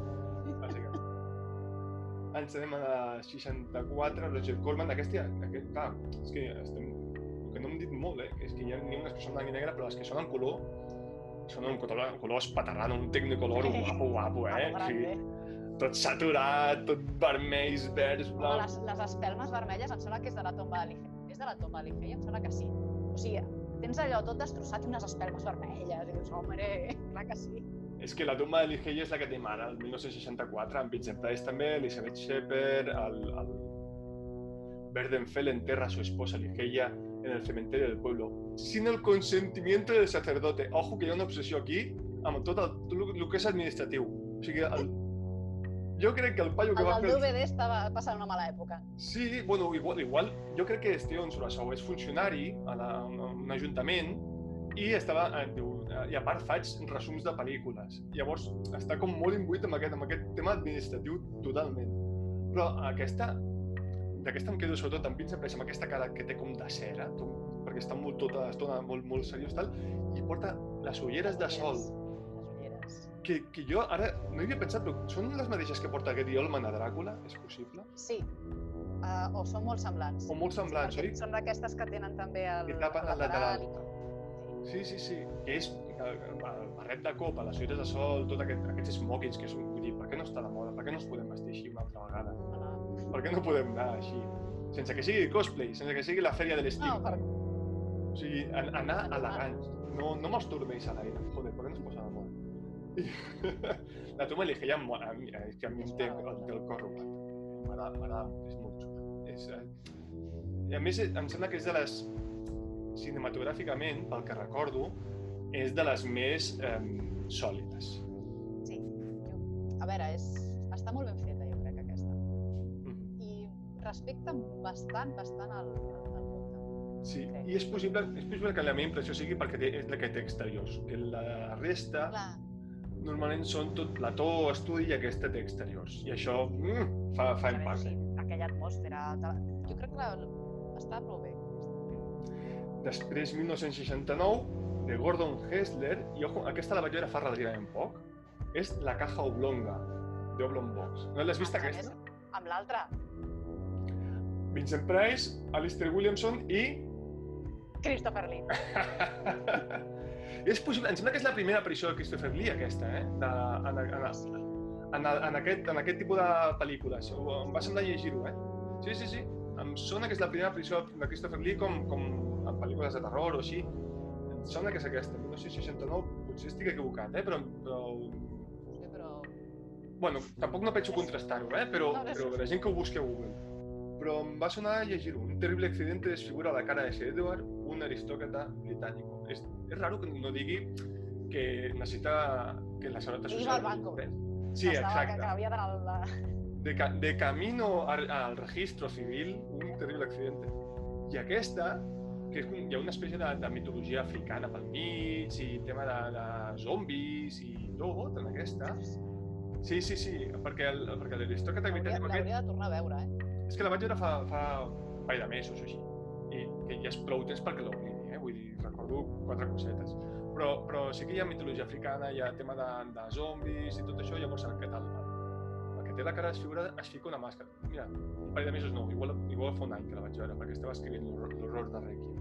Speaker 3: Ens anem a la 64, Roger Corman, aquest, ja, aquest, clar, és que estem, el que no hem dit molt, eh, és que hi ha ni blanc i negre, però les que són en color, són en color, espaterrant, un tecnicolor *laughs* guapo, guapo, eh?
Speaker 4: Algo grande.
Speaker 3: tot saturat, tot vermells, verds,
Speaker 4: Home,
Speaker 3: blaus...
Speaker 4: les, les espelmes vermelles em sembla que és de la tomba de l'Ige. És de la tomba de l'Ige? Em sembla que sí. O sigui, tens allò tot destrossat i unes espelmes vermelles. I dius, home, clar que sí.
Speaker 3: És que la tumba de Ligeia és la que tenim ara, el 1964, amb Vincent Price també, Elizabeth Shepard, el, el Verdenfell enterra a su esposa Ligeia en el cementerio del pueblo, sin el consentimiento del sacerdote. Ojo que hi ha una obsessió aquí amb tot el, tot el que és administratiu. O sigui, el, jo crec que el paio que
Speaker 4: El
Speaker 3: va fer... el-
Speaker 4: DVD estava passant una mala època.
Speaker 3: Sí, bueno, igual, igual jo crec que Steven Surasau és funcionari a, la, a un ajuntament i estava, eh, diu, eh, i a part faig resums de pel·lícules. Llavors està com molt imbuït amb aquest, amb aquest tema administratiu totalment. Però aquesta, d'aquesta em quedo sobretot amb Vincent Price, amb aquesta cara que té com de cera, com, perquè està molt tota l'estona molt, molt seriós tal, i porta les ulleres de sol,
Speaker 4: Les ulleres.
Speaker 3: que, que jo ara no hi havia pensat, però són les mateixes que porta Gary Oldman a Dràcula? És possible?
Speaker 4: Sí. Uh, o són molt semblants.
Speaker 3: O molt semblants,
Speaker 4: Perquè
Speaker 3: oi?
Speaker 4: Són d'aquestes que tenen també el,
Speaker 3: Que tapen
Speaker 4: el
Speaker 3: el lateral. Sí, sí, sí. Que és el, el barret de copa, les ulleres de sol, tot aquest, aquests smokings que són... Vull dir, per què no està de moda? Per què no ens podem vestir així una altra vegada?
Speaker 4: Hola.
Speaker 3: Per què no podem anar així? Sense que sigui cosplay, sense que sigui la fèria de l'estiu.
Speaker 4: No, per...
Speaker 3: O sigui, an anar elegants. No, no me'ls tornéis a l'aire. Joder, per què no es posa de moda? I *laughs* la toma li ja em mola. A mi- És que a mi em té el, té el cor robat. M'agrada, m'agrada, és molt xula. És, eh... I a més, em sembla que és de les... Cinematogràficament, pel que recordo, és de les més eh, sòlides.
Speaker 4: Sí. A veure, és... està molt ben feta, jo crec, aquesta.
Speaker 3: Mhm.
Speaker 4: I respecta bastant, bastant el, el, conte.
Speaker 3: Sí,
Speaker 4: Crec.
Speaker 3: i és possible, és possible que la meva impressió sigui perquè té, és la que té exteriors. Que la resta
Speaker 4: Clar,
Speaker 3: normalment són tot plató, estudi i aquesta té exteriors. I això mm, fa, fa impacte.
Speaker 4: sí, aquella atmosfera... Jo crec que la, està prou bé.
Speaker 3: Després, 1969, de Gordon Hessler, i ojo, aquesta la vaig veure fa relativament poc, és La caja oblonga, de Oblong Box. No l'has vist aquesta?
Speaker 4: Amb l'altra,
Speaker 3: Vincent Price, Alistair Williamson i...
Speaker 4: Christopher Lee. *laughs*
Speaker 3: és possible, em sembla que és la primera aparició de Christopher Lee, aquesta, eh? De, en, en, en, en, en, aquest, en aquest tipus de pel·lícules. Em va semblar llegir-ho, eh? Sí, sí, sí. Em sona que és la primera aparició de Christopher Lee com, com en pel·lícules de terror o així. Em sona que és aquesta, 1969. Potser estic equivocat, eh? Però, però
Speaker 4: Sí, però...
Speaker 3: Bueno, tampoc no penso contrastar-ho, eh? Però, però
Speaker 4: sí.
Speaker 3: la gent que ho busqui a Google. Però em va sonar llegir-ho. Un terrible accidente desfigura la cara de Sir Edward, un aristócrata británico. És, és raro que no digui que necessita que la seguretat social...
Speaker 4: al banco.
Speaker 3: Sí,
Speaker 4: estava- Que,
Speaker 3: exacte.
Speaker 4: que havia d'anar al... la-
Speaker 3: De, ca de camino al, al registro civil, un terrible accidente. I aquesta, que és hi ha una espècie de, de mitologia africana pel mig, i tema de, de zombis i tot en aquesta. Sí, sí, sí, perquè el, perquè l'aristòcrata
Speaker 4: L'hauria
Speaker 3: aquest
Speaker 4: de tornar a veure, eh?
Speaker 3: és que la vaig veure fa, fa un parell de mesos o així. I que ja és prou temps perquè l'oblidi, eh? Vull dir, recordo quatre cosetes. Però, però sí que hi ha mitologia africana, hi ha tema de, de zombis i tot això, llavors el que tal, el, el que té la cara desfigurada es fica una màscara. Mira, un parell de mesos no, igual, igual fa un any que la vaig veure, perquè estava escrivint l'horror l'horror de Requiem.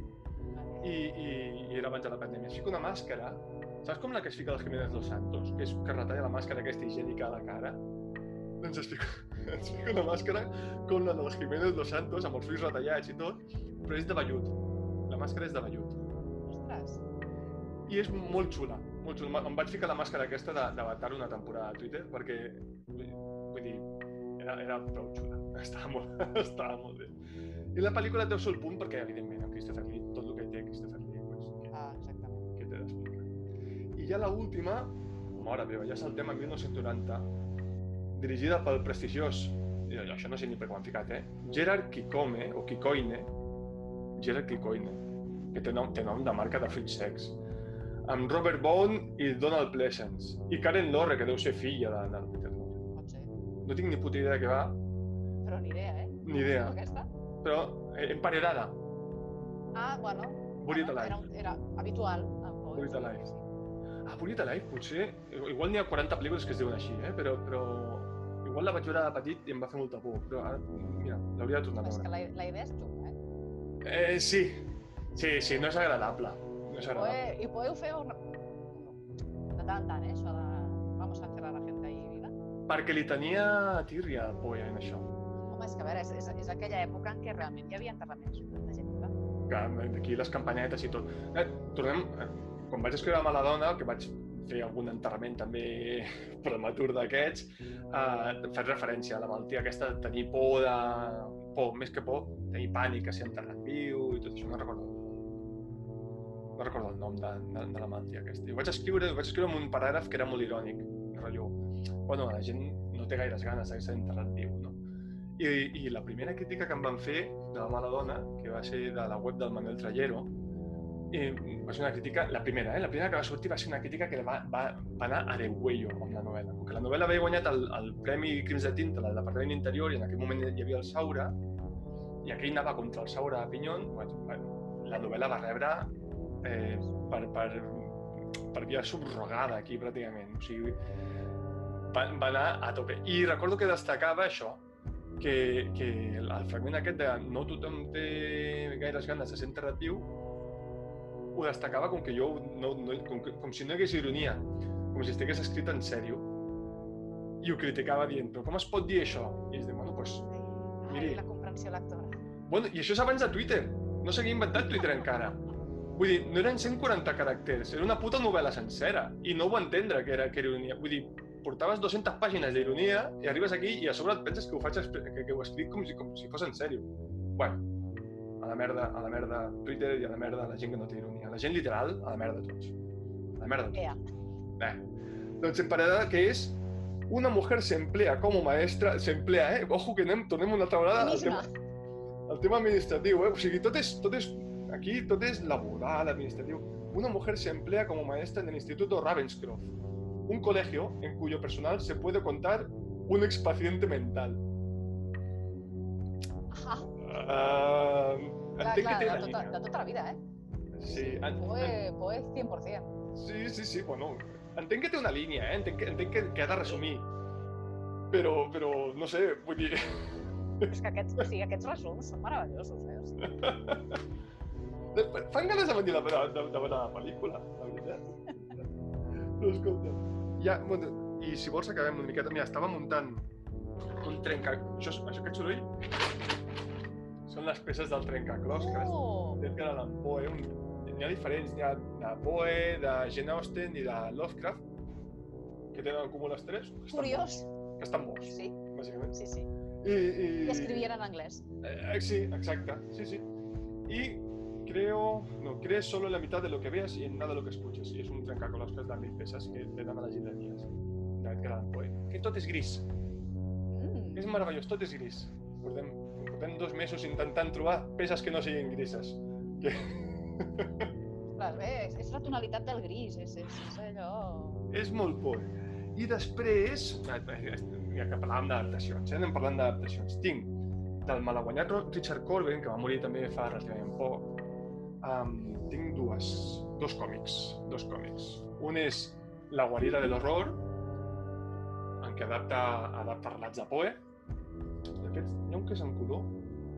Speaker 3: I, i, I era abans de la pandèmia. Es fica una màscara, saps com la que es fica el Jiménez Los Santos? Que és que retalla la màscara aquesta higiènica a la cara? Doncs es fica, *laughs* es fica una màscara com la dels Jiménez Los Santos, amb els ulls retallats i tot, però és de vellut. La màscara és de vellut.
Speaker 4: Ostres,
Speaker 3: I és molt xula, molt xula. Em vaig ficar la màscara aquesta de- d'Avatar una temporada a Twitter perquè, vull dir, era, era prou xula. *laughs* Estava molt, estava molt bé. I la pel·lícula té el seu punt perquè, evidentment, en Christopher Lee, tot el que té Christopher Lee, pues, que,
Speaker 4: ah, exactament.
Speaker 3: que t'he d'explicar. I ja la última, mare meva, ja saltem a 1990, dirigida pel prestigiós i això no sé ni per quan ficat, eh? Gerard Kikome, o Kikoine, Gerard Kikoine, que té nom, té nom de marca de fruits secs, amb Robert Bone i Donald Pleasence, i Karen Lorre, que deu ser filla de, del Peter Lorre.
Speaker 4: Pot ser.
Speaker 3: No tinc ni puta idea de què va,
Speaker 4: Però ni idea, eh?
Speaker 3: ni idea,
Speaker 4: Aquesta?
Speaker 3: però eh, emparedada.
Speaker 4: Ah, bueno. Bueno,
Speaker 3: Alive.
Speaker 4: Era, era habitual. en Poe,
Speaker 3: Buried
Speaker 4: sí.
Speaker 3: Ah, Buried Alive, potser... Igual n'hi ha 40 pel·lícules que es diuen així, eh? Però, però... Igual la vaig veure de petit i em va fer molta por, però ara, mira, l'hauria de tornar a
Speaker 4: És que
Speaker 3: veure.
Speaker 4: la, la idea és xunga, eh?
Speaker 3: Eh, sí, sí, sí, no és agradable. No és agradable.
Speaker 4: I podeu fer una... de tant en tant, eh? Això de... Vamos a encerrar la gent ahí viva.
Speaker 3: Perquè li tenia tírria Poe en això.
Speaker 4: Home, és que a veure, és, és, és aquella època en què realment hi havia enterraments de gent.
Speaker 3: Que aquí les campanyetes i tot. Eh, tornem, eh, quan vaig escriure a Maladona, que vaig fer algun enterrament també *laughs* prematur d'aquests, eh, faig referència a la malaltia aquesta de tenir por de... por, més que por, tenir pànic a ser enterrat viu i tot això, no recordo no recordo el nom de, de, de la malaltia aquesta. I ho vaig escriure, ho vaig escriure amb un paràgraf que era molt irònic, rotllo, bueno, la gent no té gaires ganes de ser enterrat viu? I, I la primera crítica que em van fer de la mala dona, que va ser de la web del Manuel Trallero, i va ser una crítica, la primera, eh? la primera que va sortir va ser una crítica que va, va, va anar a de huello amb la novel·la. Que la novel·la havia guanyat el, el Premi Crims de Tinta del Departament d'Interior i en aquell moment hi havia el Saura, i aquell anava contra el Saura a Pinyon, bueno, la novel·la va rebre eh, per, per, per via subrogada aquí pràcticament. O sigui, va, va anar a tope. I recordo que destacava això, que, que el fragment aquest de no tothom té gaires ganes de ser enterrat viu, ho destacava com que jo, no, no, com, que, com si no hi hagués ironia, com si estigués escrit en sèrio. I ho criticava dient, però com es pot dir això? I és de, bueno, pues,
Speaker 4: Ai,
Speaker 3: Miri.
Speaker 4: la comprensió lectora.
Speaker 3: bueno, i això és abans de Twitter. No s'havia inventat Twitter encara. Vull dir, no eren 140 caràcters, era una puta novel·la sencera. I no ho va entendre que era, que era ironia. Vull dir, portaves 200 pàgines d'ironia i arribes aquí i a sobre et penses que ho, faig, que, que ho escric com si, com si fos en sèrio. Bueno, a la merda, a la merda Twitter i a la merda la gent que no té ironia. La gent literal, a la merda tots. A la merda tots.
Speaker 4: Ea.
Speaker 3: Eh. Doncs emparada que és una mujer se emplea como maestra, se emplea, eh? Ojo que anem, tornem una altra vegada al tema, al tema administratiu, eh? O sigui, tot és, tot és, aquí tot és laboral, administratiu. Una mujer se emplea como maestra en el Instituto Ravenscroft, un colegio en cuyo personal se puede contar un expaciente mental.
Speaker 4: Ah,
Speaker 3: Uh,
Speaker 4: clar,
Speaker 3: entenc
Speaker 4: clar,
Speaker 3: que té
Speaker 4: de,
Speaker 3: la
Speaker 4: vida, eh?
Speaker 3: Sí,
Speaker 4: Poe, Poe 100%.
Speaker 3: Sí, sí, sí, bueno, entenc que té una línia, eh? entenc, que, entenc que, que ha de resumir, però, però no sé, vull dir...
Speaker 4: És que aquests, o sigui, aquests resums són meravellosos, eh? O sigui, *laughs*
Speaker 3: Fan ganes de venir a veure, de, de veure la pel·lícula, la veritat. Però *laughs* escolta, ja, bueno, i si vols acabem una miqueta, mira, estava muntant un trenca... Això, això aquest soroll són les peces del trencaclosques
Speaker 4: Oh!
Speaker 3: d'Edgar Allan Poe. Un, n'hi ha diferents, n'hi ha de Poe, de Jane Austen i de Lovecraft, que tenen en comú les tres. que
Speaker 4: Curiós.
Speaker 3: Que estan morts,
Speaker 4: Sí,
Speaker 3: bàsicament.
Speaker 4: sí, sí.
Speaker 3: I, i...
Speaker 4: I escrivien en anglès.
Speaker 3: Eh, sí, exacte, sí, sí. Y creo, no, crees solo en la mitad de lo que veas y en nada de lo que escuches. Y es un trencaclosques de mil peces que te dan a les llibreries d'Edgar Allan Poe. Que tot és gris.
Speaker 4: Mm.
Speaker 3: És meravellós, tot és gris. Portem, portem dos mesos intentant trobar peces que no siguin grises. Que...
Speaker 4: Clar, bé, és, és la tonalitat del gris, és, és, és allò...
Speaker 3: és molt Poe. I després, ja que parlàvem d'adaptacions, eh? anem parlant d'adaptacions. Tinc del malaguanyat Richard Corben, que va morir també fa relativament poc, um, tinc dues, dos còmics, dos còmics. Un és La guarida de l'horror, en què adapta, adapta relats de Poe. Aquest, hi ha un que és en color?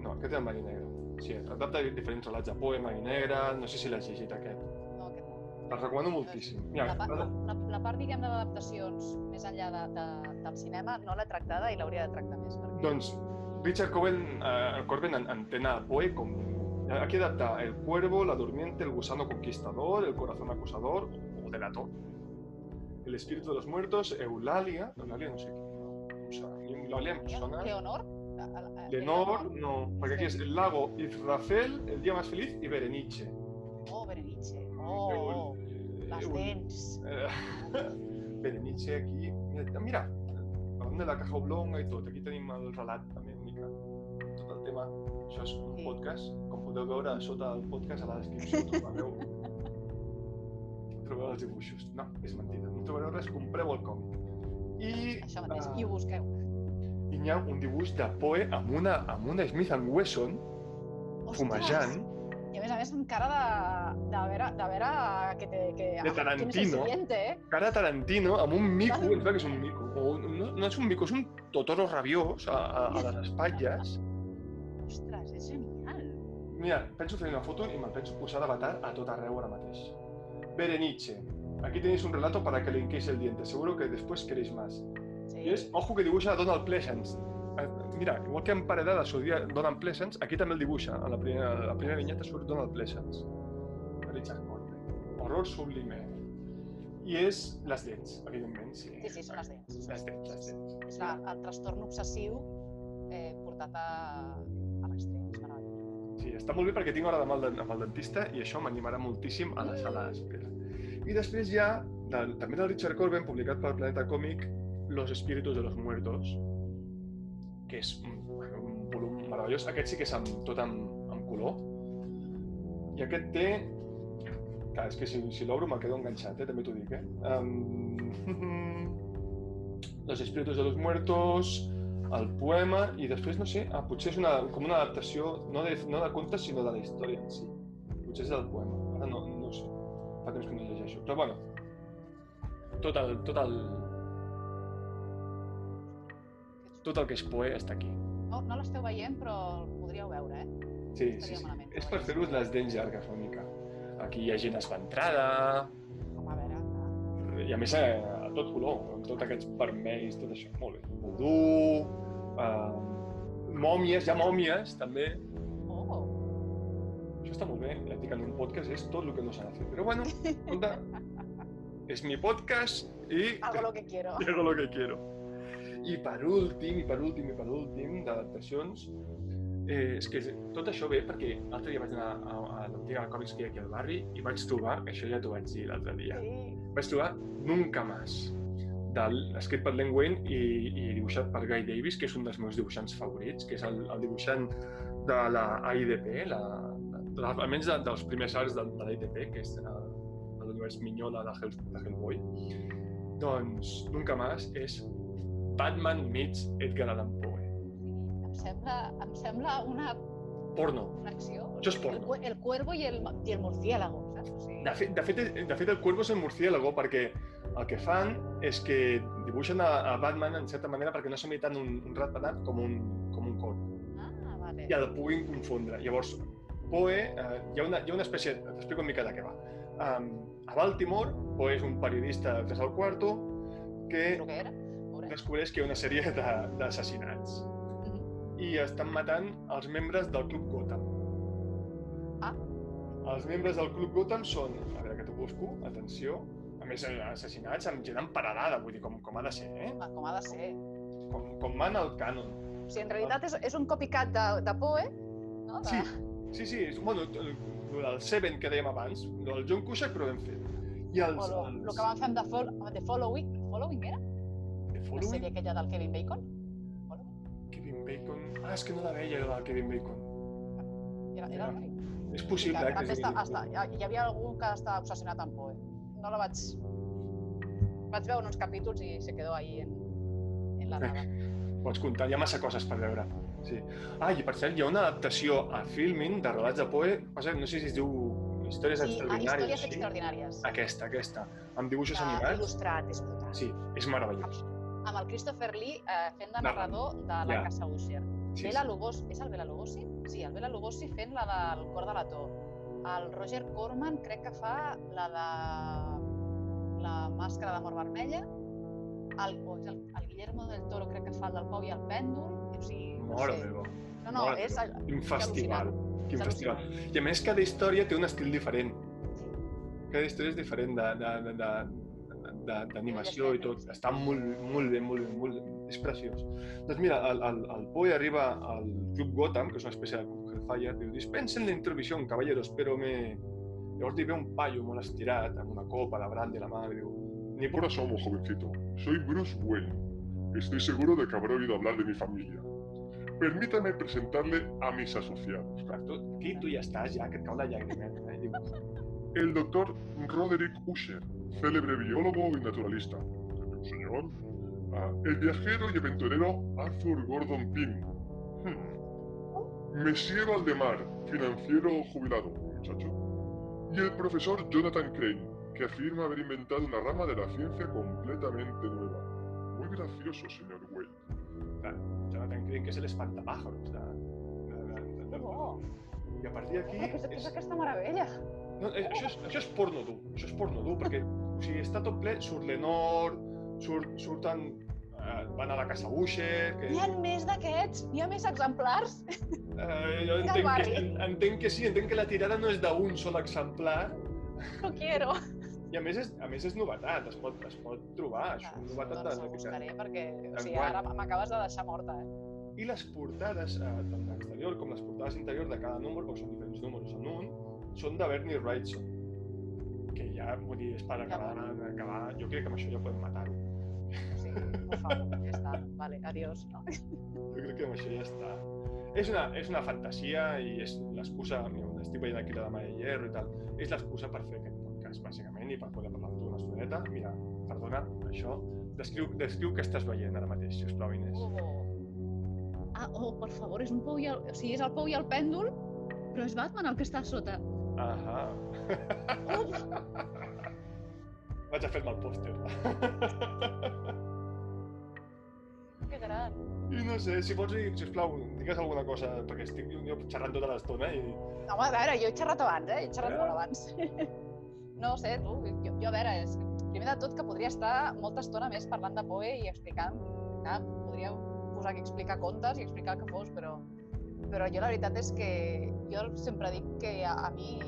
Speaker 3: No, aquest és en blanc i negre. Sí, adapta diferents relats de Poe, en blanc i negre, no sé si l'has llegit aquest.
Speaker 4: No, aquest no.
Speaker 3: Te'l recomano moltíssim. Mira,
Speaker 4: La, pa- la, la, part, diguem, d'adaptacions més enllà de, de, del cinema no l'he tractada i l'hauria de tractar més. Perquè...
Speaker 3: Doncs Richard Coben, eh, Corben en- entén a Poe com... Aquí adapta El Cuervo, La Durmiente, El Gusano Conquistador, El Corazón Acusador o Delator. El Espíritu de los Muertos, Eulalia... Eulalia no sé. No, o sea, Eulalia em sona...
Speaker 4: Leonor?
Speaker 3: Lenor, no, perquè aquí és El Lago, Israfel, El Día Más Feliz i Berenice.
Speaker 4: Oh, Berenice. Oh, les
Speaker 3: Eul-
Speaker 4: dents.
Speaker 3: Eh, *laughs* Berenice aquí... Mira, mira, de la caja oblonga i tot, aquí tenim el relat també una mica, tema. Això és un
Speaker 4: Sí.
Speaker 3: podcast, com podeu veure sota el podcast a la descripció trobareu, trobareu els dibuixos. No, és mentida, no trobareu res, compreu el còmic. I,
Speaker 4: Això mateix,
Speaker 3: ah,
Speaker 4: i ho busqueu.
Speaker 3: i hi ha un dibuix de Poe amb una, amb una Smith Wesson fumejant,
Speaker 4: I a més a més amb cara de, de veure, de veure que, te, que
Speaker 3: De
Speaker 4: ¿quién es el
Speaker 3: Tarantino.
Speaker 4: siguiente, eh?
Speaker 3: cara de Tarantino, amb un mico, em que és un mico, o no, no és un mico, és un totoro rabiós a, a, a les espatlles.
Speaker 4: Ostres, és genial.
Speaker 3: Mira, penso fer una foto i me'l penso posar d'avatar a tot arreu ara mateix. Berenice. Aquí tenéis un relato para que le hinquéis el diente. Seguro que después queréis más.
Speaker 4: Sí.
Speaker 3: I és, ojo que dibuixa a Donald Pleasance. Eh, Mira, igual que en Paredada sortia Donald Pleasance, aquí també el dibuixa. A la primera, la primera vinyeta surt Donald Pleasance. De Richard Corbett. Horror sublime. I és les dents, evidentment, sí.
Speaker 4: Sí, sí, són les dents.
Speaker 3: Les dents, les dents.
Speaker 4: És la, el trastorn obsessiu eh, portat a,
Speaker 3: Sí, està molt bé perquè tinc hora demà amb el, amb el dentista i això m'animarà moltíssim a la sala d'espera. I després hi ha, de, també del Richard Corben, publicat pel Planeta Còmic, Los espíritus de los muertos, que és un, un volum meravellós. Aquest sí que és amb, tot amb, amb color. I aquest té... Clar, és que si, si l'obro me'l quedo enganxat, eh? també t'ho dic. Eh? Um... *laughs* Los espíritus de los muertos, el poema i després, no sé, ah, potser és una, com una adaptació, no de, no de contes, sinó de la història en si. Potser és del poema, ara no, no sé, fa temps que no llegeixo. Però bueno, tot el, tot el, tot el que és poe està aquí.
Speaker 4: No, no l'esteu veient, però el podríeu veure, eh?
Speaker 3: Sí,
Speaker 4: Estaria
Speaker 3: sí, sí.
Speaker 4: malament,
Speaker 3: És per fer-vos les dents llargues una mica. Aquí hi ha gent esventrada,
Speaker 4: Com a veure, clar.
Speaker 3: i a més a, tot color, amb tots aquests vermells, tot això, molt bé. Vodú, uh, mòmies, hi ha mòmies també,
Speaker 4: Oh,
Speaker 3: Això està molt bé, en un podcast és tot el que no s'ha de fer. Però bueno, escolta, *laughs* és mi podcast i
Speaker 4: hago lo que quiero.
Speaker 3: y *laughs* hago lo que quiero. I per últim, i per últim, i per últim, d'adaptacions, eh, és que tot això ve perquè l'altre dia vaig anar a, a l'antiga còmics que hi ha aquí al barri i vaig trobar, això ja t'ho vaig dir l'altre dia,
Speaker 4: Sí.
Speaker 3: Vaig trobar Nunca Más, del, escrit per Len Wayne i, i dibuixat per Guy Davis, que és un dels meus dibuixants favorits, que és el, el dibuixant de la AIDP, la, de, almenys de, dels primers arcs de, de l'AIDP, que és de l'univers Minyona de, Hell, de Hellboy. Doncs Nunca Más és Batman meets Edgar Allan Poe.
Speaker 4: Em sembla, em sembla una
Speaker 3: Porno.
Speaker 4: fracció.
Speaker 3: Això és porno.
Speaker 4: El, el cuervo i el, i el murciélago, saps? O sigui,
Speaker 3: De fet, de fet, de fet, el Cuervo és el murciélago perquè el que fan és que dibuixen a, a Batman en certa manera perquè no sembli tant un, un ratpenat com un, com un corp
Speaker 4: Ah, vale.
Speaker 3: i el puguin confondre. Llavors, Poe, eh, hi, ha una, hi ha una espècie, t'explico una mica de què va. Um, a Baltimore, Poe és un periodista de 3 al quarto que
Speaker 4: que
Speaker 3: descobreix que hi ha una sèrie d'assassinats
Speaker 4: Mhm.
Speaker 3: i estan matant els membres del Club Gotham. Els membres del Club Gotham són, a veure que t'ho busco, atenció, a més eh, assassinats amb gent emparedada, vull dir, com, com ha de ser, eh?
Speaker 4: Ah, Com ha de ser.
Speaker 3: Com, com mana el cànon.
Speaker 4: O sigui, en realitat és, és un copycat de, de Poe, no? De...
Speaker 3: Sí, sí, sí, és, bueno, el, el Seven que dèiem abans, el del John Cusack, però ben fet. I els...
Speaker 4: O lo,
Speaker 3: els
Speaker 4: lo que van fer amb The, Fol The Following, Following era?
Speaker 3: The
Speaker 4: La
Speaker 3: Following,
Speaker 4: sèrie aquella del Kevin Bacon?
Speaker 3: Kevin Bacon... Ah, és que no la veia, la del Kevin Bacon.
Speaker 4: Era, era
Speaker 3: Ja. És possible,
Speaker 4: que
Speaker 3: eh,
Speaker 4: també
Speaker 3: sigui
Speaker 4: està, està, hi, havia algú que estava obsessionat amb Poe. No la vaig... Vaig veure uns capítols i se quedó ahí en, en la nada. *laughs*
Speaker 3: Pots comptar, hi ha massa coses per veure. Sí. Ah, i per cert, hi ha una adaptació a Filmin de relats de Poe, passa, no sé si es diu Històries
Speaker 4: Sí,
Speaker 3: Extraordinàries.
Speaker 4: històries
Speaker 3: sí?
Speaker 4: extraordinàries.
Speaker 3: Aquesta, aquesta. Amb dibuixos animats.
Speaker 4: Il·lustrat, és brutal.
Speaker 3: Sí, és meravellós.
Speaker 4: Amb el Christopher Lee eh, fent de narrador de la
Speaker 3: Ja.
Speaker 4: Casa Usher.
Speaker 3: Sí,
Speaker 4: Bela
Speaker 3: sí.
Speaker 4: Lugosi, és el Bela Lugosi? Sí, el Bela Lugosi fent la del Cor de l'Ató. El Roger Corman crec que fa la de la Màscara de Mort Vermella. El, el, el Guillermo del Toro crec que fa el del Pau i el Pèndol. O sigui, no
Speaker 3: Mare
Speaker 4: sé.
Speaker 3: meva.
Speaker 4: No, no,
Speaker 3: mare
Speaker 4: és...
Speaker 3: Quin festival. Quin festival. I a més, cada història té un estil diferent.
Speaker 4: Sí.
Speaker 3: Cada història és diferent de, de, de, de- d'animació i tot. Està molt, molt bé, molt bé, molt bé. És preciós. Doncs mira, el, el, el Poe arriba al Club Gotham, que és una espècie de Hellfire, diu, dispensen la introducció, caballeros, però me... Llavors li ve un paio molt estirat, amb una copa de brandy a la mà, i diu, ni por
Speaker 5: Ahora somos, jovencito. Soy Bruce Wayne. Estoy seguro de que habrá oído hablar de mi familia. Permítame presentarle a mis asociados.
Speaker 3: Clar, tu, aquí tu ja estàs, ja, que et cau la llagrimeta. Eh? Dius,
Speaker 5: El doctor Roderick Usher, célebre biólogo y naturalista. Señor. Ah, el viajero y aventurero Arthur Gordon Pym.
Speaker 3: hmm,
Speaker 5: Monsieur Valdemar, financiero jubilado, muchacho. Y el profesor Jonathan Crane, que afirma haber inventado una rama de la ciencia completamente nueva. Muy gracioso, señor Wade.
Speaker 3: clar, Jonathan Crane, que de, de, de, de, de,
Speaker 4: Oh,
Speaker 3: I a partir d'aquí...
Speaker 4: què és, què és aquesta meravella?
Speaker 3: No, eh, això, és, això és porno dur, això és porno dur, perquè o sigui, està tot ple, surt Lenor, surt, surten, eh, van a la casa Usher, que...
Speaker 4: N'hi ha més d'aquests? N'hi ha més exemplars?
Speaker 3: Eh, jo entenc que, entenc que sí, entenc que la tirada no és d'un sol exemplar,
Speaker 4: No quiero.
Speaker 3: i a més és, a més és novetat, es pot, es pot trobar, això és novetat
Speaker 4: doncs
Speaker 3: de,
Speaker 4: ho buscaré perquè o sigui, ara m'acabes de deixar morta. Eh?
Speaker 3: I les portades, eh, tant d'exterior com les portades interior de cada número, perquè són diferents números en un, són de Bernie Wrightson. Que ja, vull dir, és per acabar, acabar... Jo crec que amb això ja podem matar-ho.
Speaker 4: Por favor, ja està. Vale, adiós. No?
Speaker 3: Jo crec que amb això ja està. És una, és una fantasia i és l'excusa, estic veient aquí la dama de hierro i tal, és l'excusa per fer aquest podcast, bàsicament, i per poder parlar amb tu una estoneta. Mira, perdona, això, descriu, descriu què estàs veient ara mateix, si us plau, Inés.
Speaker 4: Oh.
Speaker 2: Ah, oh, per favor, és un pou i el... O sigui, és el pou i el pèndol, però és Batman el que està a sota.
Speaker 3: Ahà. *laughs* Vaig a fer-me el pòster.
Speaker 4: Que gran.
Speaker 3: I no sé, si vols dir, sisplau, digues alguna cosa, perquè estic jo xerrant tota l'estona i...
Speaker 4: No, home, a veure, jo he xerrat abans, eh? He xerrat molt abans. *laughs* no sé, tu, jo, jo a veure, és, primer de tot que podria estar molta estona més parlant de Poe i explicant, clar, podria posar aquí a explicar contes i explicar el que fos, però, però jo la veritat és que jo sempre dic que a, a mi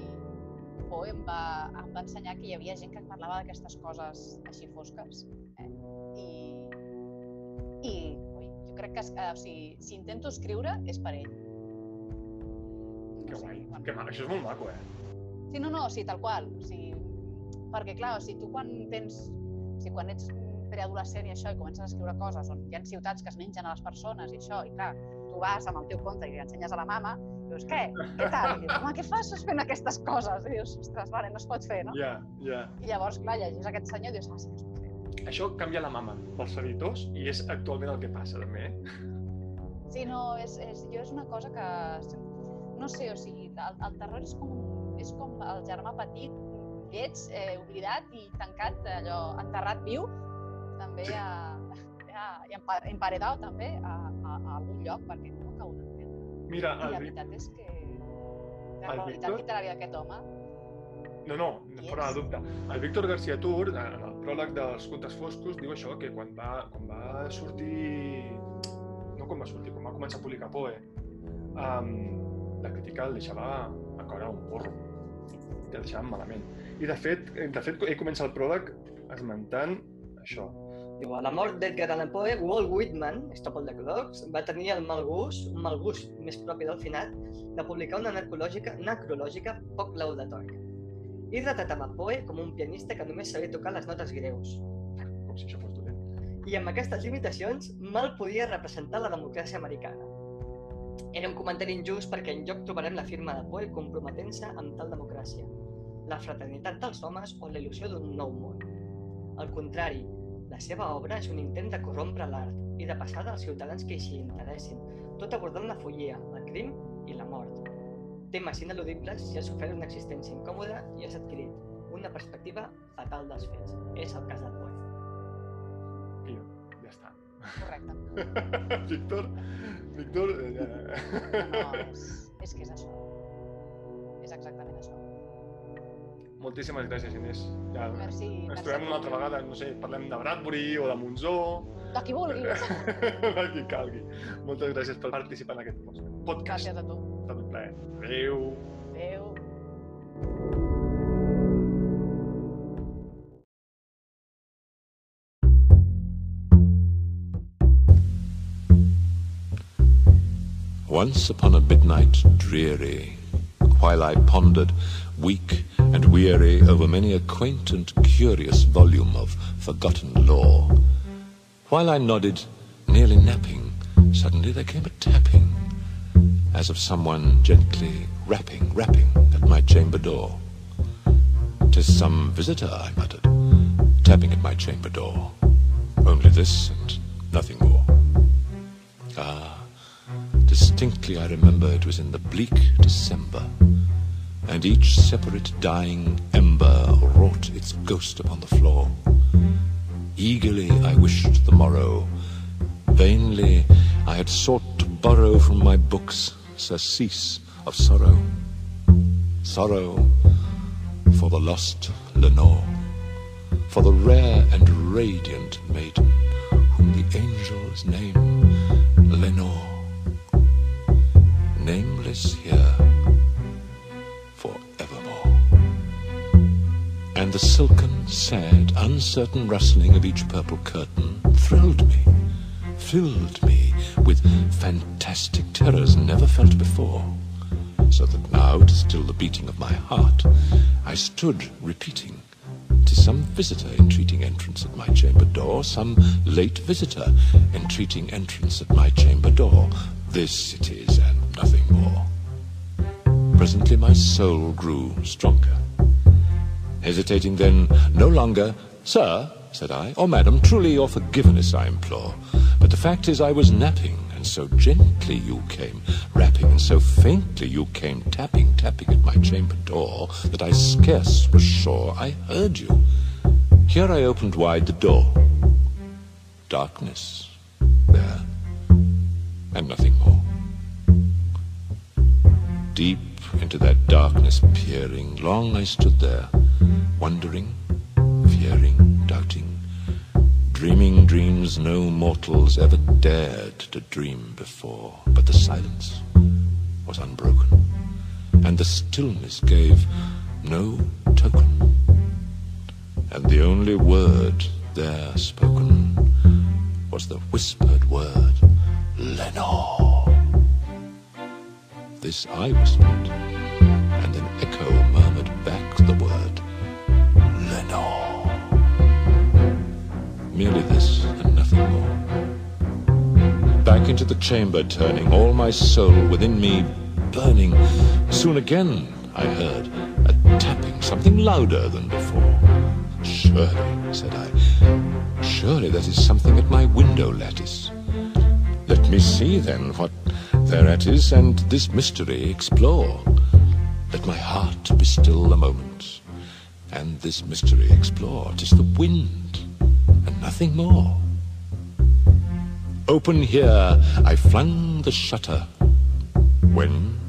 Speaker 4: Poe em va, em va ensenyar que hi havia gent que parlava d'aquestes coses així fosques. Eh? I, i ui, jo crec que, eh, o sigui, si intento escriure és per ell.
Speaker 3: Que guai,
Speaker 4: quan-
Speaker 3: que això és molt maco, eh?
Speaker 4: Sí, no, no, sí, tal qual. O sigui, perquè, clar, o sigui, tu quan tens... O sigui, quan ets preadolescent i això, i comences a escriure coses on hi ha ciutats que es mengen a les persones i això, i clar, tu vas amb el teu conte i li ensenyes a la mama, dius, què? Què tal? I dius, home, què fas fent aquestes coses? I dius, ostres, vale, no es pot fer, no?
Speaker 3: Ja, ja.
Speaker 4: I llavors, clar, llegis aquest senyor i dius, ah, sí que es pot fer.
Speaker 3: Això canvia la mama pels editors i és actualment el que passa, també. eh?
Speaker 4: Sí, no, és, és, jo és una cosa que... No sé, o sigui, el, el terror és com, és com el germà petit, lleig, eh, oblidat i tancat, allò, enterrat viu, també a, a, i empa- emparedat també a, a, algun lloc, perquè no ho acabo d'entendre.
Speaker 3: Mira,
Speaker 4: I la veritat és que la qualitat
Speaker 3: Víctor-
Speaker 4: literària d'aquest home
Speaker 3: No, no,
Speaker 4: Qui
Speaker 3: fora de dubte. El Víctor García Tur, en el pròleg dels Contes Foscos, diu això, que quan va, quan va sortir... No quan va sortir, quan va començar a publicar Poe, um, la crítica el deixava a caure un porro. I el deixaven malament. I de fet, eh, de fet ell comença el pròleg esmentant això.
Speaker 6: Diu, a la mort d'Edgar Allan Poe, Walt Whitman, Estòpol de Clocs, va tenir el mal gust, un mal gust més propi del finat, de publicar una necrològica, necrològica poc laudatòria. I retratava Poe com un pianista que només sabia tocar les notes greus.
Speaker 3: Com si això fos dolent.
Speaker 6: I amb aquestes limitacions mal podia representar la democràcia americana. Era un comentari injust perquè enlloc trobarem la firma de Poe comprometent-se amb tal democràcia, la fraternitat dels homes o la il·lusió d'un nou món. Al contrari, la seva obra és un intent de corrompre l'art i de passar dels ciutadans que s'hi interessin, tot abordant la follia, el crim i la mort. Temes ineludibles si has sofert una existència incòmoda i has adquirit una perspectiva fatal dels fets. És el cas del Poe.
Speaker 3: I jo, ja està.
Speaker 4: correcte. *laughs*
Speaker 3: Víctor, Víctor... Eh,
Speaker 4: No, és, és que és això. És exactament això.
Speaker 3: Moltíssimes gràcies, Inés. Ja,
Speaker 4: Merci.
Speaker 3: ens
Speaker 4: merci
Speaker 3: trobem
Speaker 4: a
Speaker 3: una altra vegada, no sé, parlem de Bradbury o de Monzó,
Speaker 4: De qui vulguis. *laughs*
Speaker 3: de qui calgui. Moltes gràcies per participar en aquest podcast.
Speaker 4: Gràcies a tu.
Speaker 3: Ha estat un plaer. Adéu.
Speaker 4: Adéu.
Speaker 7: Once upon a midnight dreary, while I pondered, weak and weary, over many a quaint and curious volume of forgotten lore, While I nodded, nearly napping, suddenly there came a tapping, as of someone gently rapping, rapping at my chamber door. "'Tis some visitor," I muttered, tapping at my chamber door. Only this and nothing more. Ah, distinctly I remember it was in the bleak December, and each separate dying ember wrought its ghost upon the floor. Eagerly I wished the morrow. Vainly I had sought to borrow from my books surcease of sorrow. Sorrow for the lost Lenore, for the rare and radiant maiden whom the angels name Lenore. Nameless here forevermore. And the silken, sad, uncertain rustling of each purple curtain thrilled me, filled me with fantastic terrors never felt before. So that now, to still the beating of my heart, I stood repeating, "'Tis some visitor entreating entrance at my chamber door, some late visitor entreating entrance at my chamber door. This it is, nothing more. Presently my soul grew stronger. Hesitating then no longer, Sir, said I, or Madam, truly your forgiveness I implore. But the fact is I was napping, and so gently you came rapping, and so faintly you came tapping, tapping at my chamber door, that I scarce was sure I heard you. Here I opened wide the door. Darkness there, and nothing more. Deep into that darkness peering, long I stood there, wondering, fearing, doubting, dreaming dreams no mortals ever dared to dream before. But the silence was unbroken, and the stillness gave no token. And the only word there spoken was the whispered word, Lenore. This I whispered, and an echo murmured back the word, Lenore. Merely this and nothing more. Back into the chamber turning, all my soul within me burning. Soon again I heard a tapping, something louder than before. Surely, said I, surely that is something at my window lattice. Let me see then what thereat is, and this mystery explore. Let my heart be still a moment, and this mystery explore. Tis the wind, and nothing more. Open here, I flung the shutter, when,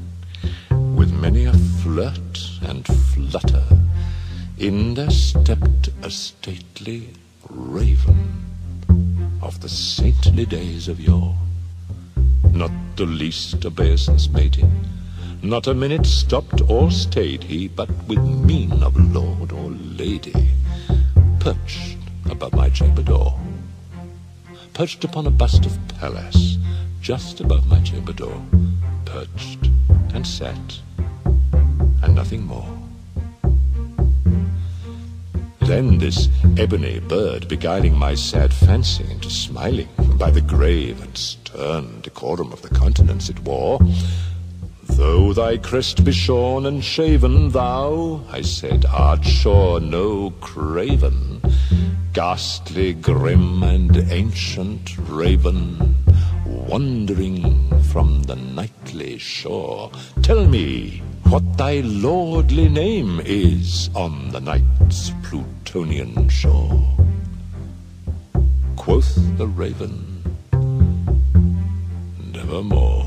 Speaker 7: with many a flirt and flutter, in there stepped a stately raven of the saintly days of yore. Not the least obeisance made he, not a minute stopped or stayed he, but with mien of lord or lady, perched above my chamber door, perched upon a bust of Pallas, just above my chamber door, perched and sat, and nothing more. Then this ebony bird, beguiling my sad fancy into smiling by the grave and stern decorum of the countenance it wore, Though thy crest be shorn and shaven, thou, I said, art sure no craven, ghastly, grim, and ancient raven, wandering from the nightly shore. Tell me, what thy lordly name is on the night's Plutonian shore. Quoth the raven, nevermore.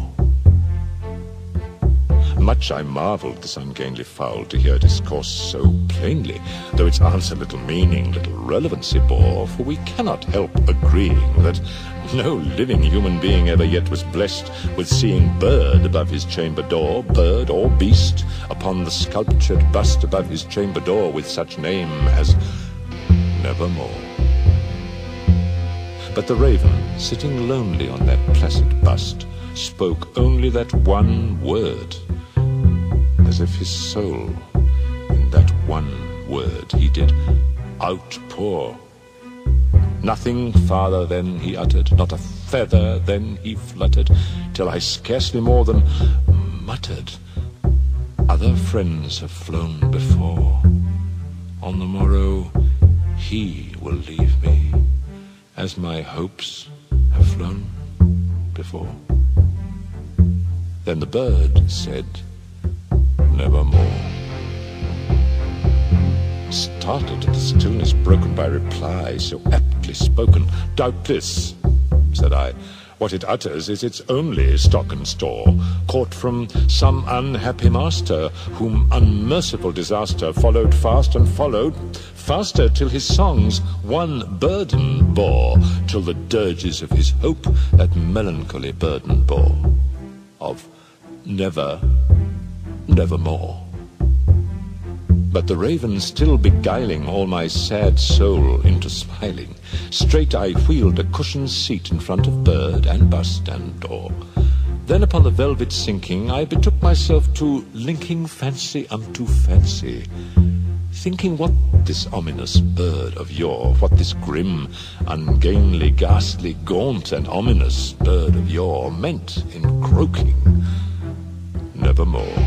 Speaker 7: Much I marvelled this ungainly fowl to hear discourse so plainly, though its answer little meaning, little relevancy bore, for we cannot help agreeing that no living human being ever yet was blessed with seeing bird above his chamber door, bird or beast, upon the sculptured bust above his chamber door with such name as Nevermore. But the raven, sitting lonely on that placid bust, spoke only that one word, as if his soul, in that one word, he did outpour Nothing farther then he uttered, not a feather then he fluttered, till I scarcely more than muttered, Other friends have flown before. On the morrow he will leave me, as my hopes have flown before. Then the bird said, Nevermore. Startled at the stillness broken by reply so aptly spoken, Doubtless, said I, what it utters is its only stock and store, caught from some unhappy master, whom unmerciful disaster followed fast and followed faster till his songs one burden bore, till the dirges of his hope that melancholy burden bore, of never, nevermore. But the raven still beguiling all my sad soul into smiling, straight I wheeled a cushioned seat in front of bird and bust and door. Then upon the velvet sinking, I betook myself to linking fancy unto fancy, thinking what this ominous bird of yore, what this grim, ungainly, ghastly, gaunt, and ominous bird of yore meant in croaking, nevermore.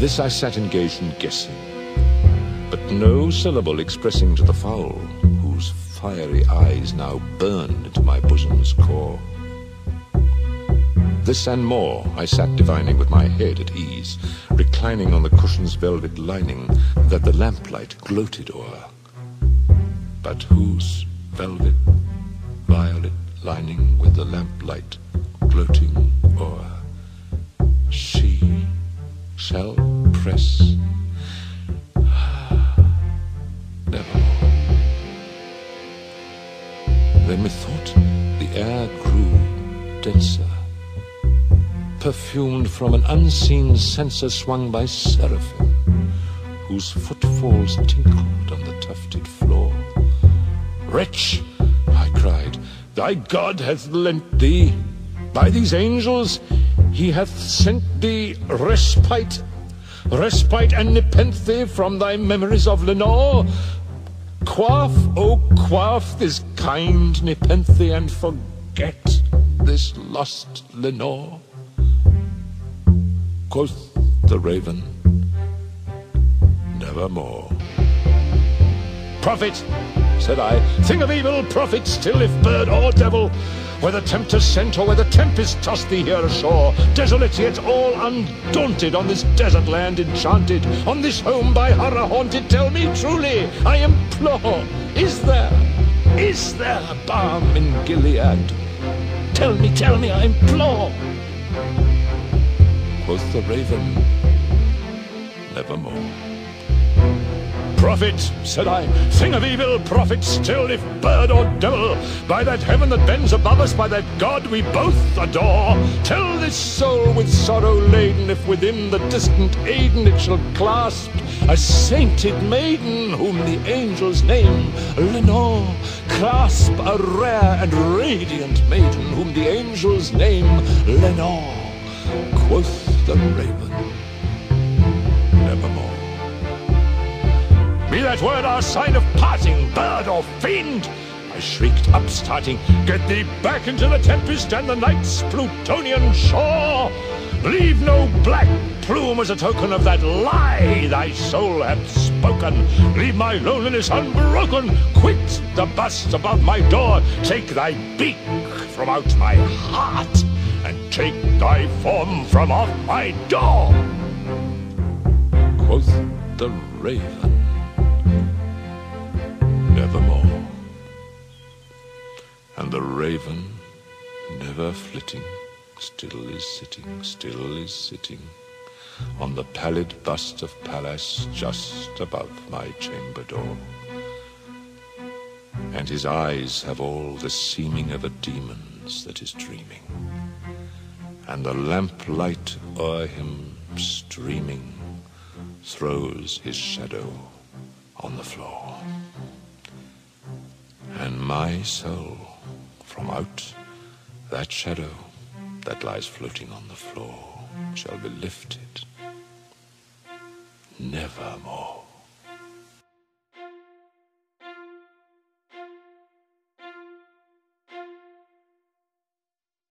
Speaker 7: This I sat engaged in guessing, but no syllable expressing to the fowl, whose fiery eyes now burned into my bosom's core. This and more I sat divining with my head at ease, reclining on the cushion's velvet lining that the lamplight gloated o'er. But whose velvet, violet lining with the lamplight gloating o'er? She shall press perfumed from an unseen censer swung by seraphim, whose footfalls tinkled on the tufted floor. Wretch, I cried, thy God hath lent thee, by these angels he hath sent thee respite, respite and nepenthe from thy memories of Lenore. Quaff, oh, quaff this kind nepenthe and forget this lost Lenore. Quoth the raven, nevermore. Prophet, said I, thing of evil, prophet still, if bird or devil, whether tempter sent or whether tempest tossed thee here ashore, desolate yet all undaunted on this desert land enchanted, on this home by horror haunted, tell me truly, I implore, is there, is there a balm in Gilead? Tell me, tell me, I implore. Quoth the raven, nevermore. Prophet, said I, thing of evil, prophet still, if bird or devil, by that heaven that bends above us, by that God we both adore, tell this soul with sorrow laden, if within the distant Aiden it shall clasp a sainted maiden, whom the angels name Lenore, clasp a rare and radiant maiden, whom the angels name Lenore, quoth the raven, nevermore. Be that word our sign of parting, bird or fiend! I shrieked, upstarting, Get thee back into the tempest and the night's Plutonian shore! Leave no black plume as a token of that lie thy soul hath spoken. Leave my loneliness unbroken. Quit the bust above my door. Take thy beak from out my heart, and take thy form from off my door. Quoth the raven nevermore. And the raven, never flitting, still is sitting, still is sitting on the pallid bust of Pallas just above my chamber door. And his eyes have all the seeming of a demon's that is dreaming, and the lamplight o'er him streaming throws his shadow on the floor and my soul from out that shadow that lies floating on the floor shall be lifted nevermore.